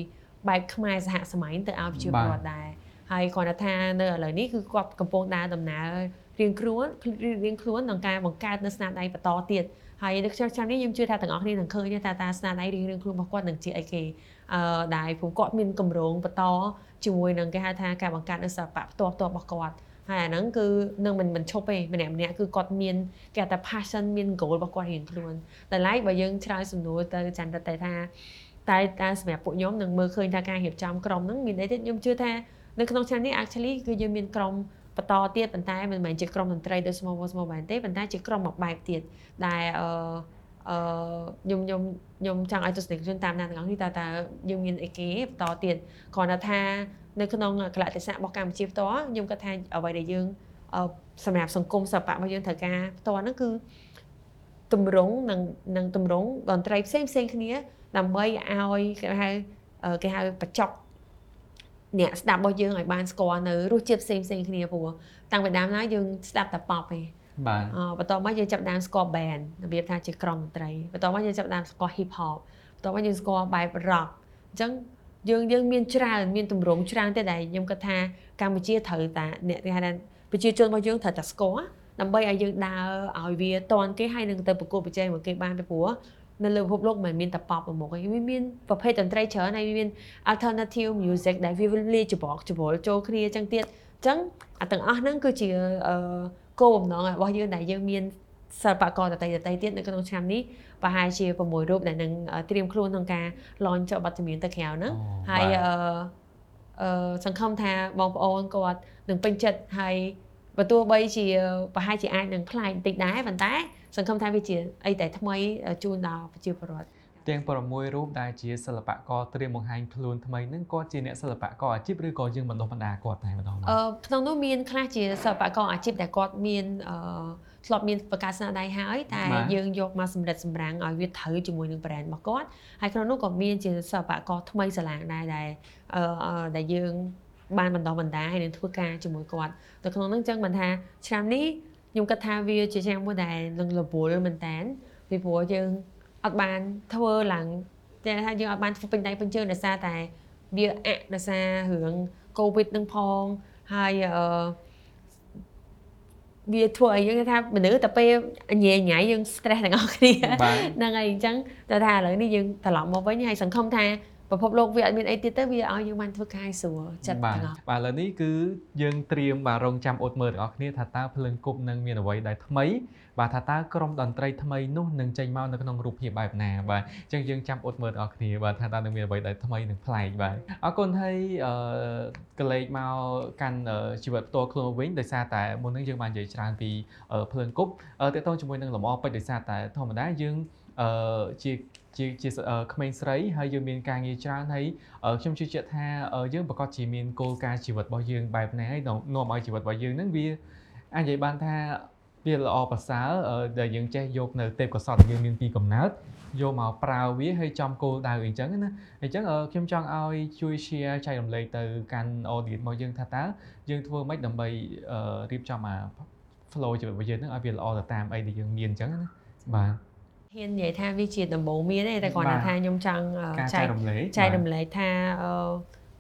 បែបខ្មែរសហសម័យទៅឲ្យប្រជាពលរដ្ឋដែរហើយគាត់ថា នៅឥឡូវនេះគឺគាត់កំពុងដើរដំណើររៀងខ្លួនរៀងខ្លួនក្នុងការបង្កើតនៅស្នាដៃបន្តទៀតហើយនៅខ្ញុំចាំនេះខ្ញុំជឿថាទាំងអស់គ្នានឹងឃើញថាតើស្នាដៃរៀងរៀងខ្លួនរបស់គាត់នឹងជាអីគេអឺដែលព្រោះគាត់មានកម្រងបន្តជាមួយនឹងគេហៅថាការបង្កើតនៅសិល្បៈផ្ទាល់ផ្ទាល់របស់គាត់ ហើយអាហ្នឹងគឺនឹងមិនមិនឈប់ទេម្នាក់ម្នាក់គឺគាត់មានគេថា passion មាន goal របស់គាត់រៀងខ្លួនតែឡែកបើយើងឆ្លើយសំណួរទៅចន្ទតែថាតែតែសម្រាប់ពួកខ្ញុំនឹងមើលឃើញថាការរៀបចំក្រុមហ្នឹងមានអីទៀតខ្ញុំជឿថានៅក្នុងឆ្នាំនេះ actually គឺយើងមានក្រុមបន្តទៀតប៉ុន្តែមិនមែនជាក្រុមតន្ត្រីដូច small small band ទេប៉ុន្តែជាក្រុមមួយបែបទៀតដែលអឺអឺខ្ញុំខ្ញុំ ខ្ញុំចង់ឲ្យទស្សនិកជនតាមដានទាំងអស់នេះតើតើយើងមានអីគេបន្តទៀតគ្រាន់តែថានៅក្នុងកលៈទេសៈរបស់កម្ពុជាផ្ទាល់ខ្ញុំគាត់ថាអ្វីដែលយើងសម្រាប់សង្គមសិល្បៈរបស់យើងត្រូវការផ្ទាល់ហ្នឹងគឺតម្រង់និងនិងតម្រង់តន្ត្រីផ្សេងផ្សេងគ្នាដើម្បីឲ្យគេហៅគេហៅបច្ចុកអ្នកស្ដាប់របស់យើងឲ្យបានស្គាល់នៅរសជាតិផ្សេងផ្សេងគ្នាព្រោះតាំងពីដើមណាយើងស្ដាប់តែ pop ទេ បាទបន្ទាប់មកយើងចាប់ដើមស្គាល់ band របៀបថាជាក្រុមតន្ត្រីបន្ទាប់មកយើងចាប់ដើមស្គាល់ hip hop បន្ទាប់មកយើងស្គាល់បែប rock អញ្ចឹងយើងយើងមានច្រើនមានទម្រង់ច្រើនទេដែលខ្ញុំគិតថាកម្ពុជាត្រូវតែអ្នកគេហៅថាប្រជាជនរបស់យើងត្រូវតែស្គាល់ដើម្បីឲ្យយើងដើរឲ្យវាតន់គេហើយនឹងទៅប្រកួតប្រជែងមួយគេបានពីព្រោះនៅលើពិភពលោកមិនមានតែ pop ប្រមុខទេវាមានប្រភេទតន្ត្រីច្រើនហើយវាមាន alternative music ដែលវាលាយច្របល់ច្របល់ចូលគ្នាចឹងទៀតអញ្ចឹងអាទាំងអស់ហ្នឹងគឺជា គោលបំណងរបស់យើងដែលយើងមានសិល្បករតន្ត្រីតន្ត្រីទៀតនៅក្នុងឆ្នាំនេះប្រហែលជា6រូបដែលនឹងត្រៀមខ្លួនក្នុងការ launch ចុះបទចម្រៀងទៅក្រៅហ្នឹងហើយអឺអឺសង្ឃឹមថាបងប្អូនគាត់នឹងពេញចិត្តហើយបើទោះបីជាប្រហែលជាអាចនឹងខ្លាចបន្តិចដែរប៉ុន្តែ សង្ឃឹមថាវាជាអីតែថ្មីជូនដល់ប្រជាពលរដ្ឋប ទាំង6រូបដែលជាសិល្បករត្រៀមបង្ហាញខ្លួនថ្មីហ្នឹងគាត់ជាអ្នកសិល្បករអាជីពឬក៏យើងបណ្ដុះបណ្ដាគាត់តែម្ដងអឺក្នុងនោះមានខ្លះជាសិល្បករអាជីពដែលគាត់មានអឺធ្លាប់មានបង្កើតស្នាដៃហើយតែយើងយកមកសម្រិតសម្រាំងឲ្យវាត្រូវជាមួយនឹង brand របស់គាត់ហើយក្នុងនោះក៏មានជាសិល្បករថ្មីស្រឡាងដែរដែលអឺដែលយើងបានបណ្ដុះបណ្ដាហើយនឹងធ្វើការជាមួយគាត់នៅក្នុងនោះចឹងមិនថាឆ្នាំនេះខ្ញុំគិតថាវាជាឆ្នាំមួយដែលនឹងរវល់មែនតើពីព្រោះយើង អត់បានធ្វើឡើងតែថាយើងអត់បានធ្វើពេញដៃពេញជើងដោយសារតែវាអៈដោយសាររឿងកូវីដនឹងផងហើយអឺវាធ្វើឲ្យយើងថាមនុស្សតែពេលញ៉ៃញ៉ៃយើង stress ទាំងអស់គ្នាហ្នឹងហើយអញ្ចឹងតែថាឥឡូវនេះយើងត្រឡប់មកវិញហើយសង្ឃឹមថា ពិភពលោកវាអត់មានអីទៀតទៅវាឲ្យយើងបានធ្វើការស្រួលចិត្តទាំងអស់បាទឥឡូវនេះគឺយើងត្រៀមបាទរងចាំអត់មើលទាំងអស់គ្នាថាតើភ្លើងគប់នឹងមានអ្វីដែលថ្មីបាទថាតើក្រុមតន្ត្រីថ្មីនោះនឹងចេញមកនៅក្នុងរូបភាពបែបណាបាទអញ្ចឹងយើងចាំអត់មើលទាំងអស់គ្នាបាទថាតើនឹងមានអ្វីដែលថ្មីនិងប្លែកបាទអរគុណហើយអឺកលេចមកកាន់ជីវិតផ្ទាល់ខ្លួនវិញដោយសារតែមុននឹងយើងបាននិយាយច្រើនពីភ្លើងគប់តើតើតជាមួយនឹងលំអពេជ្រដោយសារតែធម្មតាយើងអឺជា ជាជាក្មេងស្រីហើយយើងមានការងារច្រើនហើយខ្ញុំជឿជាក់ថាយើងប្រកាសជាមានគោលការណ៍ជីវិតរបស់យើងបែបណាហើយនាំឲ្យជីវិតរបស់យើងហ្នឹងវាអាចនិយាយបានថាវាល្អប្រសើរដែលយើងចេះយកនៅទេពកោសល្យយើងមានពីកំណើតយកមកប្រើវាហើយចំគោលដៅអីចឹងណាអញ្ចឹងខ្ញុំចង់ឲ្យជួយ share ចែករំលែកទៅកាន់ audience របស់យើងថាតើយើងធ្វើម៉េចដើម្បីរៀបចំអា flow ជីវិតរបស់យើងហ្នឹងឲ្យវាល្អទៅតាមអីដែលយើងមានអញ្ចឹងណាបាទ ហ៊ាននិយាយថាវាជាដំបូងមានទេតែគ្រាន់តែថាខ្ញុំចង់ចែករំលែកចែករំលែកថា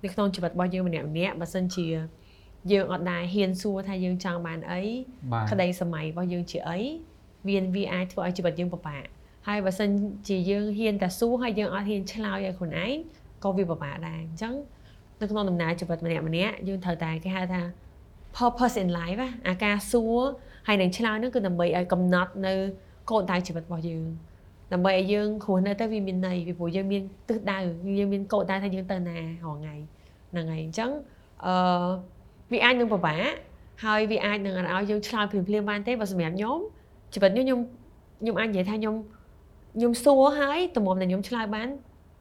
នៅក្នុងជីវិតរបស់យើងម្នាក់ម្នាក់បើសិនជាយើងអត់ដែរហ៊ានសួរថាយើងចង់បានអីក្តីសម័យរបស់យើងជាអីវាវាអាចធ្វើឲ្យជីវិតយើងពិបាកហើយបើសិនជាយើងហ៊ានតែសួរហើយយើងអត់ហ៊ានឆ្លើយឲ្យខ្លួនឯងក៏វាពិបាកដែរអញ្ចឹងនៅក្នុងដំណើរជីវិតម្នាក់ម្នាក់យើងត្រូវតែគេហៅថា purpose in life អាការសួរហើយនឹងឆ្លើយនោះគឺដើម្បីឲ្យកំណត់នៅ គោលដៅជីវិតរបស់យើងដើម្បីឲ្យយើងគ្រោះនៅទៅវាមានន័យពីព្រោះយើងមានទិសដៅយើងមានគោលដៅថាយើងទៅណារាល់ថ្ងៃហ្នឹងហើយអញ្ចឹងអឺវាអាចនឹងពិបាកហើយវាអាចនឹងឲ្យយើងឆ្លើយភ្លាមភ្លាមបានទេបើសម្រាប់ខ្ញុំជីវិតខ្ញុំខ្ញុំអាចនិយាយថាខ្ញុំខ្ញុំសួរហើយតម្រុំតែខ្ញុំឆ្លើយបាន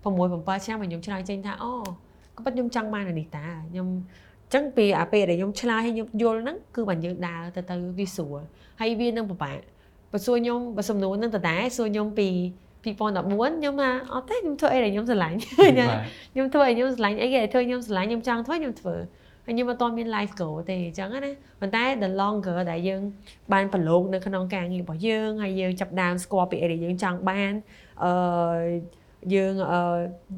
6 7ឆ្នាំខ្ញុំឆ្លើយចេញថាអូក៏ប៉ុតខ្ញុំចង់បាននេះតាខ្ញុំចឹងពីអាពេលដែលខ្ញុំឆ្លើយឲ្យខ្ញុំយល់ហ្នឹងគឺបើយើងដើរទៅទៅវាស្រួលហើយវានឹងពិបាក បើសួរខ្ញុំបើសំណួរនឹងដដែលសួរខ្ញុំពី2014ខ្ញុំថាអត់ទេខ្ញុំធ្វើអីដែលខ្ញុំស្រឡាញ់ខ្ញុំធ្វើអីខ្ញុំស្រឡាញ់អីគេធ្វើខ្ញុំស្រឡាញ់ខ្ញុំចង់ធ្វើខ្ញុំធ្វើហើយខ្ញុំអត់មាន life goal ទេអញ្ចឹងណាប៉ុន្តែ the longer ដែលយើងបានប្រឡូកនៅក្នុងការងាររបស់យើងហើយយើងចាប់ដើមស្គាល់ពីអីដែលយើងចង់បានអឺយើងអឺ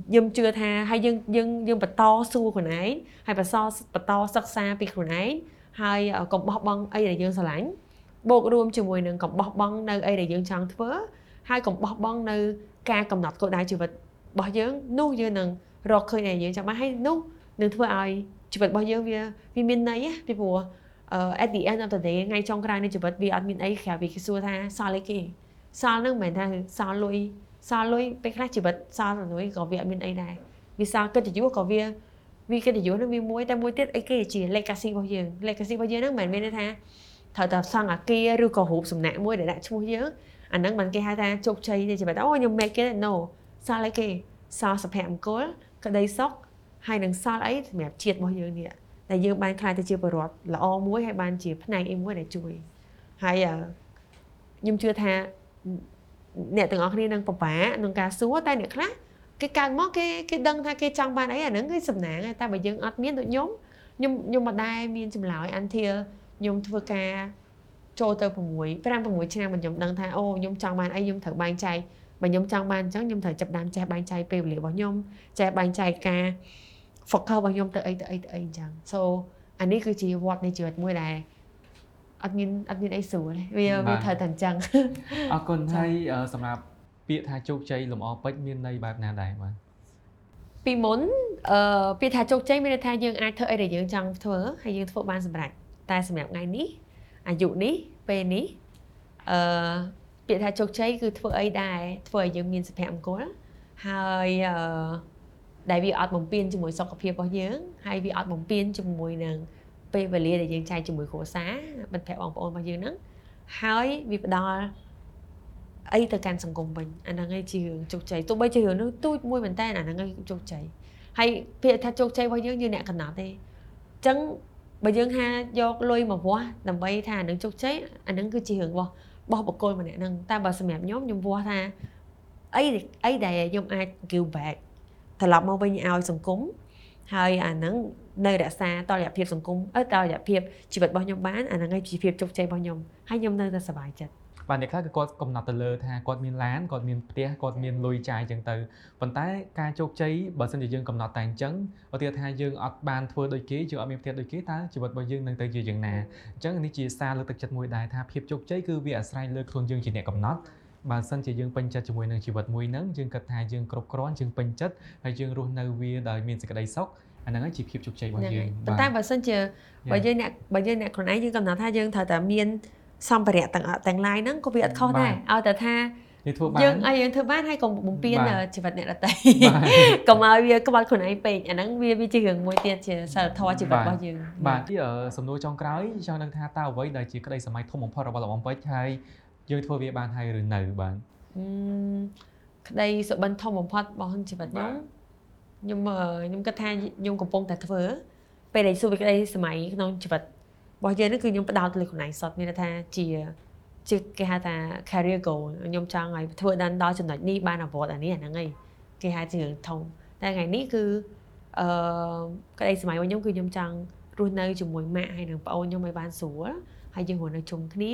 ខ្ញុំជឿថាហើយយើងយើងយើងបន្តសួរខ្លួនឯងហើយបន្តបន្តសិក្សាពីខ្លួនឯងហើយកុំបោះបង់អីដែលយើងស្រឡាញ់ បូករួមជាមួយនឹងកំបោះបង់នៅអីដែលយើងចង់ធ្វើហើយកំបោះបង់នៅការកំណត់គោលដៅជីវិតរបស់យើងនោះយើងនឹងរកឃើញដែលយើងចង់បានហើយនោះនឹងធ្វើឲ្យជីវិតរបស់យើងវាវាមានន័យពីព្រោះ at the end of the day ថ្ងៃចុងក្រោយនៃជីវិតវាអត់មានអីក្រៅពីគេសួរថាសល់អីគេសល់នឹងមិនមែនថាសល់លុយសល់លុយពេលខ្លះជីវិតសល់លុយក៏វាអត់មានអីដែរវាសល់កិត្តិយសក៏វាវាកិត្តិយសនឹងវាមួយតែមួយទៀតអីគេជា legacy របស់យើង legacy របស់យើងហ្នឹងមិនមែនមានន័យថា ត្រូវតែសង់អាគារឬក៏រូបសំណាក់មួយដែលដាក់ឈ្មោះយើងអាហ្នឹងមិនគេហៅថាជោគជ័យទេជាបែបអូខ្ញុំ make it no សល់អីគេសល់សុភមង្គលក្តីសុខហើយនឹងសល់អីសម្រាប់ជាតិរបស់យើងនេះដែលយើងបានខ្លាយទៅជាបរិវត្តល្អមួយហើយបានជាផ្នែកអីមួយដែលជួយហើយខ្ញុំជឿថាអ្នកទាំងអស់គ្នានឹងពិបាកក្នុងការសួរតែអ្នកខ្លះគេកើតមកគេគេដឹងថាគេចង់បានអីអាហ្នឹងគឺសំណាងតែបើយើងអត់មានដូចខ្ញុំខ្ញុំខ្ញុំមិនដែលមានចម្លើយ until ខ្ញុំធ្វើការចូលទៅ6 5 6ឆ្នាំខ្ញុំដឹងថាអូខ្ញុំចង់បានអីខ្ញុំត្រូវបែងចែកបើខ្ញុំចង់បានអញ្ចឹងខ្ញុំត្រូវចាប់ដើមចេះបែងចែកពេលវេលារបស់ខ្ញុំចេះបែងចែកការ focus របស់ខ្ញុំទៅអីទៅអីទៅអីអញ្ចឹង so អានេះគឺជាវត្តនៃជីវិតមួយដែលអត់មានអត់មានអីស្រួលវាវាត្រូវតែអញ្ចឹងអរគុណហើយសម្រាប់ពាក្យថាជោគជ័យលំអពេជ្រមានន័យបែបណាដែរបាទពីមុនអឺពាក្យថាជោគជ័យមានន័យថាយើងអាចធ្វើអីដែលយើងចង់ធ្វើហើយយើងធ្វើបានសម្រេច តែសម្រាប់ថ្ងៃនេះអាយុនេះពេលនេះអឺពាក្យថាជោគជ័យគឺធ្វើអីដែរធ្វើឲ្យយើងមានសុភមង្គលហើយអឺដែលវាអត់បំពេញជាមួយសុខភាពរបស់យើងហើយវាអត់បំពេញជាមួយនឹងពេលវេលាដែលយើងចែកជាមួយគ្រួសារមិត្តភ័ក្តិបងប្អូនរបស់យើងហ្នឹងហើយវាផ្ដល់អីទៅកាន់សង្គមវិញអាហ្នឹងឯងជារឿងជោគជ័យទោះបីជារឿងនោះទូចមួយមែនតើអាហ្នឹងឯងជោគជ័យហើយពាក្យថាជោគជ័យរបស់យើងយើងអ្នកកំណត់ទេអញ្ចឹង បើយើងហាយកលុយមកវាស់ដើម្បីថាអានឹងជោគជ័យអានឹងគឺជារឿងរបស់របស់បុគ្គលម្នាក់ហ្នឹងតែបើសម្រាប់ខ្ញុំខ្ញុំវាស់ថាអីអីដែលខ្ញុំអាច give back ត្រឡប់មកវិញឲ្យសង្គមហើយអាហ្នឹងនៅរក្សាតរយៈភាពសង្គមអឺតរយៈភាពជីវិតរបស់ខ្ញុំបានអាហ្នឹងឯងជាភាពជោគជ័យរបស់ខ្ញុំហើយខ្ញុំនៅតែសប្បាយចិត្ត បាទអ្នកខ្លះគឺគាត់កំណត់ទៅលើថាគាត់មានឡានគាត់មានផ្ទះគាត់មានលុយចាយអញ្ចឹងទៅប៉ុន្តែការជោគជ័យបើសិនជាយើងកំណត់តែអញ្ចឹងឧទាហរណ៍ថាយើងអត់បានធ្វើដូចគេយើងអត់មានផ្ទះដូចគេតើជីវិតរបស់យើងនឹងទៅជាយ៉ាងណាអញ្ចឹងនេះជាសារលើកទឹកចិត្តមួយដែរថាភាពជោគជ័យគឺវាអាស្រ័យលើខ្លួនយើងជាអ្នកកំណត់បើសិនជាយើងពេញចិត្តជាមួយនឹងជីវិតមួយហ្នឹងយើងគិតថាយើងគ្រប់គ្រាន់យើងពេញចិត្តហើយយើងរស់នៅវាដោយមានសេចក្តីសុខអាហ្នឹងជាភាពជោគជ័យរបស់យើងប៉ុន្តែបើសិនជាបើយើងអ្នកបើយើងអ្នកខ្លួនឯងយើងកំណត់ថាយើងត្រូវតែមាន សម្ភារៈទាំងទាំង lain ហ្នឹងក៏វាអត់ខុសដែរឲ្យតែថាយើងធ្វើបានយើងឲ្យយើងធ្វើបានហើយកុំបំពេញជីវិតអ្នកដទៃកុំឲ្យវាក្បត់ខ្លួនឯងពេកអាហ្នឹងវាវាជារឿងមួយទៀតជាសិលធម៌ជីវិតរបស់យើងបាទទីសំណួរចុងក្រោយចង់ដឹងថាតើអ្វីដែលជាក្តីសម័យធំបំផុតរបស់លោកបំពេជ្រហើយយើងធ្វើវាបានហើយឬនៅបាទក្តីសុបិនធំបំផុតរបស់ជីវិតខ្ញុំខ្ញុំខ្ញុំគិតថាខ្ញុំកំពុងតែធ្វើពេលដែលសួរពីក្តីសម័យក្នុងជីវិត របស់យើងនេះគឺខ្ញុំផ្ដោតលើខ្លួនឯងសុទ្ធមានន័យថាជាជាគេហៅថា career goal ខ្ញុំចង់ឲ្យធ្វើដល់ដល់ចំណុចនេះបានអវត្តអានេះអាហ្នឹងឯងគេហៅជារឿងធំតែថ្ងៃនេះគឺអឺក្តីសម័យរបស់ខ្ញុំគឺខ្ញុំចង់រស់នៅជាមួយម៉ាក់ហើយនឹងប្អូនខ្ញុំឲ្យបានស្រួលហើយយើងរស់នៅជុំគ្នា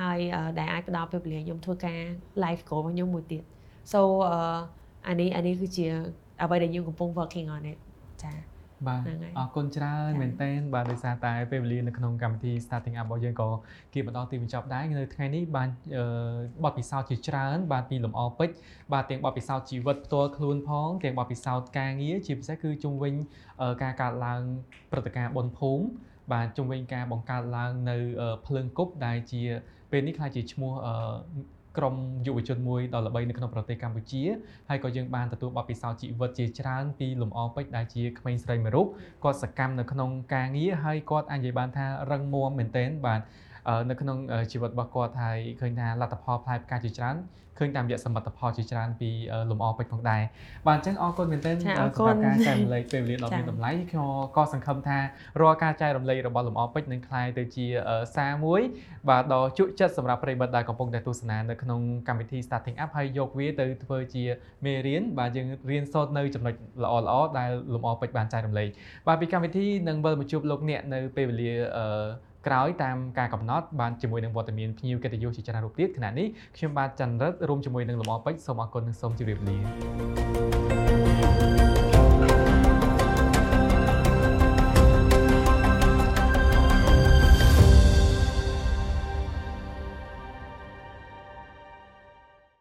ហើយដែលអាចផ្ដល់ពេលវេលាខ្ញុំធ្វើការ life goal របស់ខ្ញុំមួយទៀត so អានេះអានេះគឺជាអ្វីដែលយើងកំពុង working on it ចា៎ បាទអរគុណច្រើនមែនតើបាទដោយសារតែពេលវេលានៅក្នុងកម្មវិធី starting up របស់យើងក៏គេបន្តទីបញ្ចប់ដែរនៅថ្ងៃនេះបានបទពិសោធន៍ជាច្រើន បាទពីលំអពេជ្របាទទាំងបទពិសោធន៍ជីវិតផ្ទាល់ខ្លួនផងទាំងបទពិសោធន៍ការងារជាពិសេសគឺជុំវិញការកើតឡើងព្រឹត្តិការណ៍បុណ្យភូមិបាទជុំវិញការបង្កើតឡើងនៅភ្លើងគប់ដែលជាពេលនេះខ្ល้ายជាឈ្មោះ ក្រុមយុវជនមួយដ៏ល្បីនៅក្នុងប្រទេសកម្ពុជាហើយក៏យើងបានទទួលបទពិសោធន៍ជីវិតជាច្រើនពីលំអពេជ្រដែលជាក្មេងស្រីមួយរូបគាត់សកម្មនៅក្នុងការងារហើយគាត់អាចនិយាយបានថារឹងមាំមែនទែនបាទ នៅក្នុងជីវិតរបស់គាត់ហើយឃើញថាលទ្ធផលផ្លែផ្កាជាច្រើនឃើញតាមរយៈសមិទ្ធផលជាច្រើនពីលំអពេជ្រផងដែរបាទអញ្ចឹងអរគុណមែនទែនសម្រាប់ការចែករំលែកពេលវេលាដ៏មានតម្លៃខ្ញុំក៏សង្ឃឹមថារាល់ការចែករំលែករបស់លំអពេជ្រនឹងក្លាយទៅជាសារមួយបាទដ៏ជក់ចិត្តសម្រាប់ប្រិយមិត្តដែលកំពុងតែទស្សនានៅក្នុងកម្មវិធី Starting Up ហើយយកវាទៅធ្វើជាមេរៀនបាទយើងរៀនសូត្រនៅចំណុចល្អល្អដែលលំអពេជ្របានចែករំលែកបាទពីកម្មវិធីនឹងវិលមកជួបលោកអ្នកនៅពេលវេលាអឺ ក្រោយតាមការកំណត់បានជាមួយនឹងវត្តមានភ្ញៀវកិត្តិយសជាច្រើនរូបទៀតខណៈនេះខ្ញុំបាទច័ន្ទរិទ្ធរួមជាមួយនឹងលំអពេជ្រសូមអរគុណនិងសូមជម្រាបលា